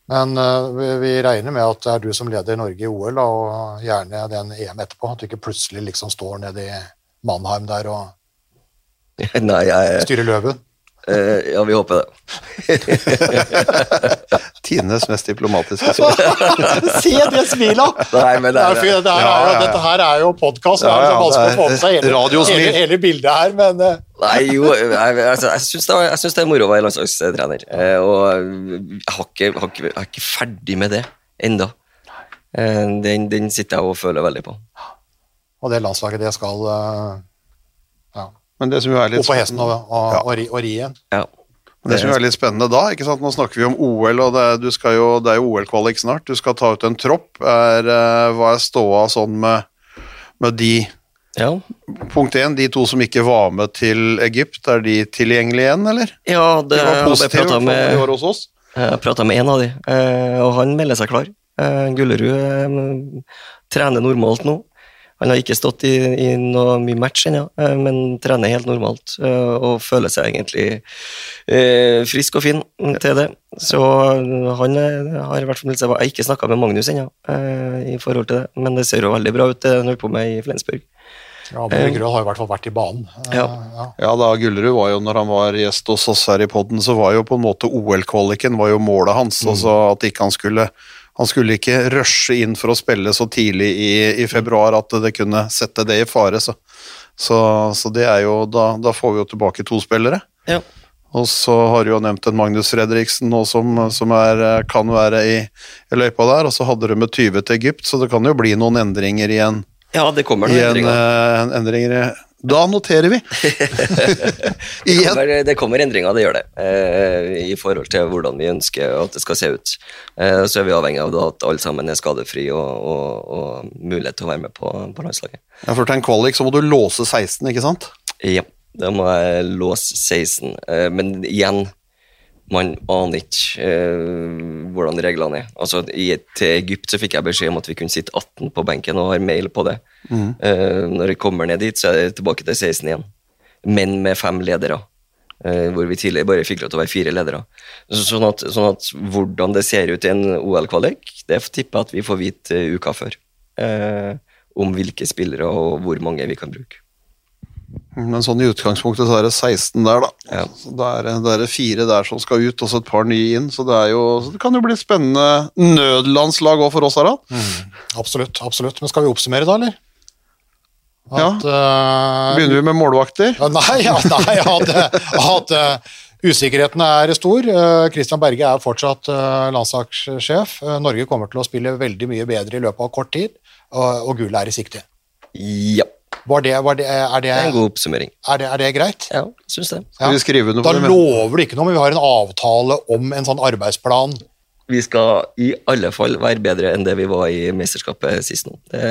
Speaker 2: Men uh, vi, vi regner med at det er du som leder Norge i OL, da, og gjerne den EM etterpå. At du ikke plutselig liksom står nede i Mannheim der og
Speaker 4: Nei, jeg
Speaker 2: styrer løven.
Speaker 4: Eh, Ja, vi håper det.
Speaker 3: Tidenes mest diplomatiske svar.
Speaker 2: Se det smilet!
Speaker 4: Nei, men
Speaker 2: Det er, fint, det er
Speaker 3: Ja, ja, ja.
Speaker 2: Dette her er jo podkast, det
Speaker 3: Ja,
Speaker 2: er
Speaker 3: ja,
Speaker 2: så vanskelig å
Speaker 3: er
Speaker 2: få med seg hele, hele, hele bildet her, men eh,
Speaker 4: Nei, jo, jeg, altså, jeg syns det, er- det er moro å være landslagstrener. Eh, og jeg har ikke, har ikke, jeg er ikke ferdig med det enda. Eh, den, den sitter jeg og føler veldig på.
Speaker 2: Og det landslaget, det skal ja,
Speaker 3: Men det som jo er litt
Speaker 2: Og på hesten og, og,
Speaker 3: Ja.
Speaker 2: og, ri, og ri igjen.
Speaker 4: Ja.
Speaker 3: Men det som er litt spennende da, ikke sant? nå snakker vi om OL, og det er, du skal jo, det er jo OL-kvalik snart. Du skal ta ut en tropp. Er, eh, hva er ståa sånn med, med de
Speaker 4: ja.
Speaker 3: Punkt én, de to som ikke var med til Egypt, er de tilgjengelige igjen, eller?
Speaker 4: Ja, det,
Speaker 3: De var
Speaker 4: jeg
Speaker 3: positive
Speaker 4: med,
Speaker 3: hos oss.
Speaker 4: jeg pratet med en av de, eh, og han melder seg klar. Eh, Gullerud trener normalt nå. Han har ikke stått i, i noe mye match ennå, ja, men trener helt normalt eh, og føler seg egentlig eh, frisk og fin til det. Så han eh, har i hvert fall Jeg har ikke snakka med Magnus ennå eh, i forhold til det, men det ser jo veldig bra ut det han holder på med i Flensburg.
Speaker 2: Ja, Grøhl har i hvert fall vært i banen. Eh,
Speaker 4: Ja.
Speaker 2: ja.
Speaker 3: Ja, da Gullerud var jo, når han var gjest hos oss her i podden, så var jo på en måte OL-kvaliken var jo målet hans. Altså at ikke han skulle han skulle ikke rushe inn for å spille så tidlig i, i februar at det kunne sette det i fare. Så, så, så det er jo da, da får vi jo tilbake to spillere.
Speaker 4: Ja.
Speaker 3: Og så har du jo nevnt en Magnus Fredriksen nå som, som er, kan være i, i løypa der, og så hadde du med 20 til Egypt, så det kan jo bli noen endringer i en,
Speaker 4: Ja, det kommer noen
Speaker 3: en,
Speaker 4: endringer.
Speaker 3: En, endringer. Da noterer vi.
Speaker 4: Det kommer, det kommer endringer, det gjør det, eh, i forhold til hvordan vi ønsker at det skal se ut. Eh, så er vi avhengig av at alle sammen er skadefri og, og, og mulighet til å være med på, på landslaget.
Speaker 3: Ja, for til en kvalik så må du låse 16, ikke sant?
Speaker 4: Ja, da må jeg låse 16. Eh, men igjen, man aner ikke eh, hvordan reglene er. Altså, i, Til Egypt så fikk jeg beskjed om at vi kunne sitte 18 på benken, og har mail på det. Eh, når jeg kommer ned dit, så er det tilbake til 16 igjen. Men med fem ledere. Eh, hvor vi tidligere bare fikk lov til å være fire ledere. Så, sånn, at, sånn at hvordan det ser ut i en OL-kvalik, det tipper jeg at vi får vite eh, uka før. Eh, om hvilke spillere og hvor mange vi kan bruke.
Speaker 3: Men sånn i utgangspunktet så er det 16 der, da.
Speaker 4: Ja.
Speaker 3: Så da er det, da er det fire der som skal ut, og så et par nye inn. Så det, er jo, så det kan jo bli spennende nødlandslag òg for oss, Harald.
Speaker 2: Absolutt. absolutt. Men skal vi oppsummere, da, eller?
Speaker 3: Ja.
Speaker 2: At, ja.
Speaker 3: Begynner vi med målvakter.
Speaker 2: Ja, nei, ja, nei at, at eh, usikkerheten er stor. Eh, Christian Berge er fortsatt uh, landslagssjef. Eh, Norge kommer til å spille veldig mye bedre i løpet av kort tid, og, og gullet er i sikte.
Speaker 4: Ja,
Speaker 2: Var det, var det, er, det,
Speaker 4: det er en god oppsummering.
Speaker 2: er, det, er det greit?
Speaker 4: Ja, syns det.
Speaker 3: Skal vi skrive noe?
Speaker 2: Da lover det ikke noe, men vi har en avtale om en sånn arbeidsplan.
Speaker 4: Vi skal i alle fall være bedre enn det vi var i mesterskapet sist nå. Det,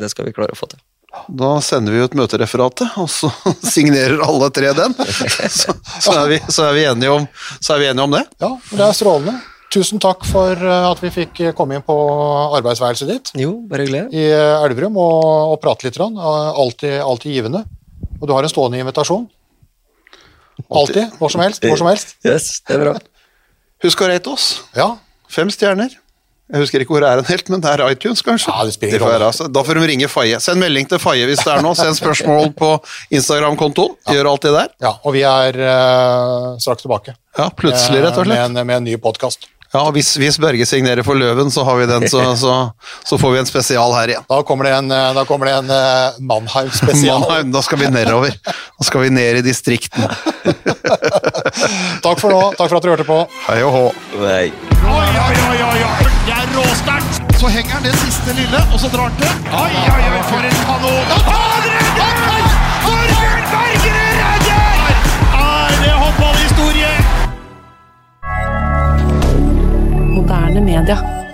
Speaker 4: det skal vi klare å få til.
Speaker 3: Da sender vi ut møtereferatet, og så signerer alle tre den. Så, så, er, vi, så, er, vi enige om, så er vi enige om det.
Speaker 2: Ja, det er strålende. Tusen takk for eh, at vi fikk komme inn på arbeidsværelset ditt
Speaker 4: Jo, bare glede.
Speaker 2: i eh, Elverum og, og prate litt. Eh, Alltid, alltid givende. Og du har en stående invitasjon. Alltid. Hvor som helst. Hvor som helst.
Speaker 4: Yes, det er bra.
Speaker 3: Husk å rate oss.
Speaker 2: Ja.
Speaker 3: Fem stjerner. Jeg husker ikke hvor det er helt, men det er iTunes, kanskje.
Speaker 2: Ja, det spiller
Speaker 3: De får altså. Da får de ringe Faye. Send melding til Faye hvis det er noe. Send spørsmål på Instagram-kontoen. Gjør alt det der.
Speaker 2: ja. Og vi er uh, straks tilbake.
Speaker 3: Ja, plutselig, rett og
Speaker 2: Eh,
Speaker 3: slett.
Speaker 2: Med en, med en ny podkast.
Speaker 3: Ja, hvis, hvis Børge signerer for Løven, så har vi den, så, så, så får vi en spesial her igjen.
Speaker 2: Da kommer det en, eh, da kommer det en uh, Mannheim-spesial.
Speaker 3: Mannheim, da skal vi nedover. Da skal vi ned i distriktene.
Speaker 2: Takk for nå. Takk for at dere hørte på.
Speaker 3: Hei og hå.
Speaker 4: Nei.
Speaker 1: Oi, oi, oi, oi, oi. Det er råsterkt. Så henger han det siste lille, og så drar han til. Oi, oi, oi, for en kanon. Han redder!
Speaker 5: Moderne media.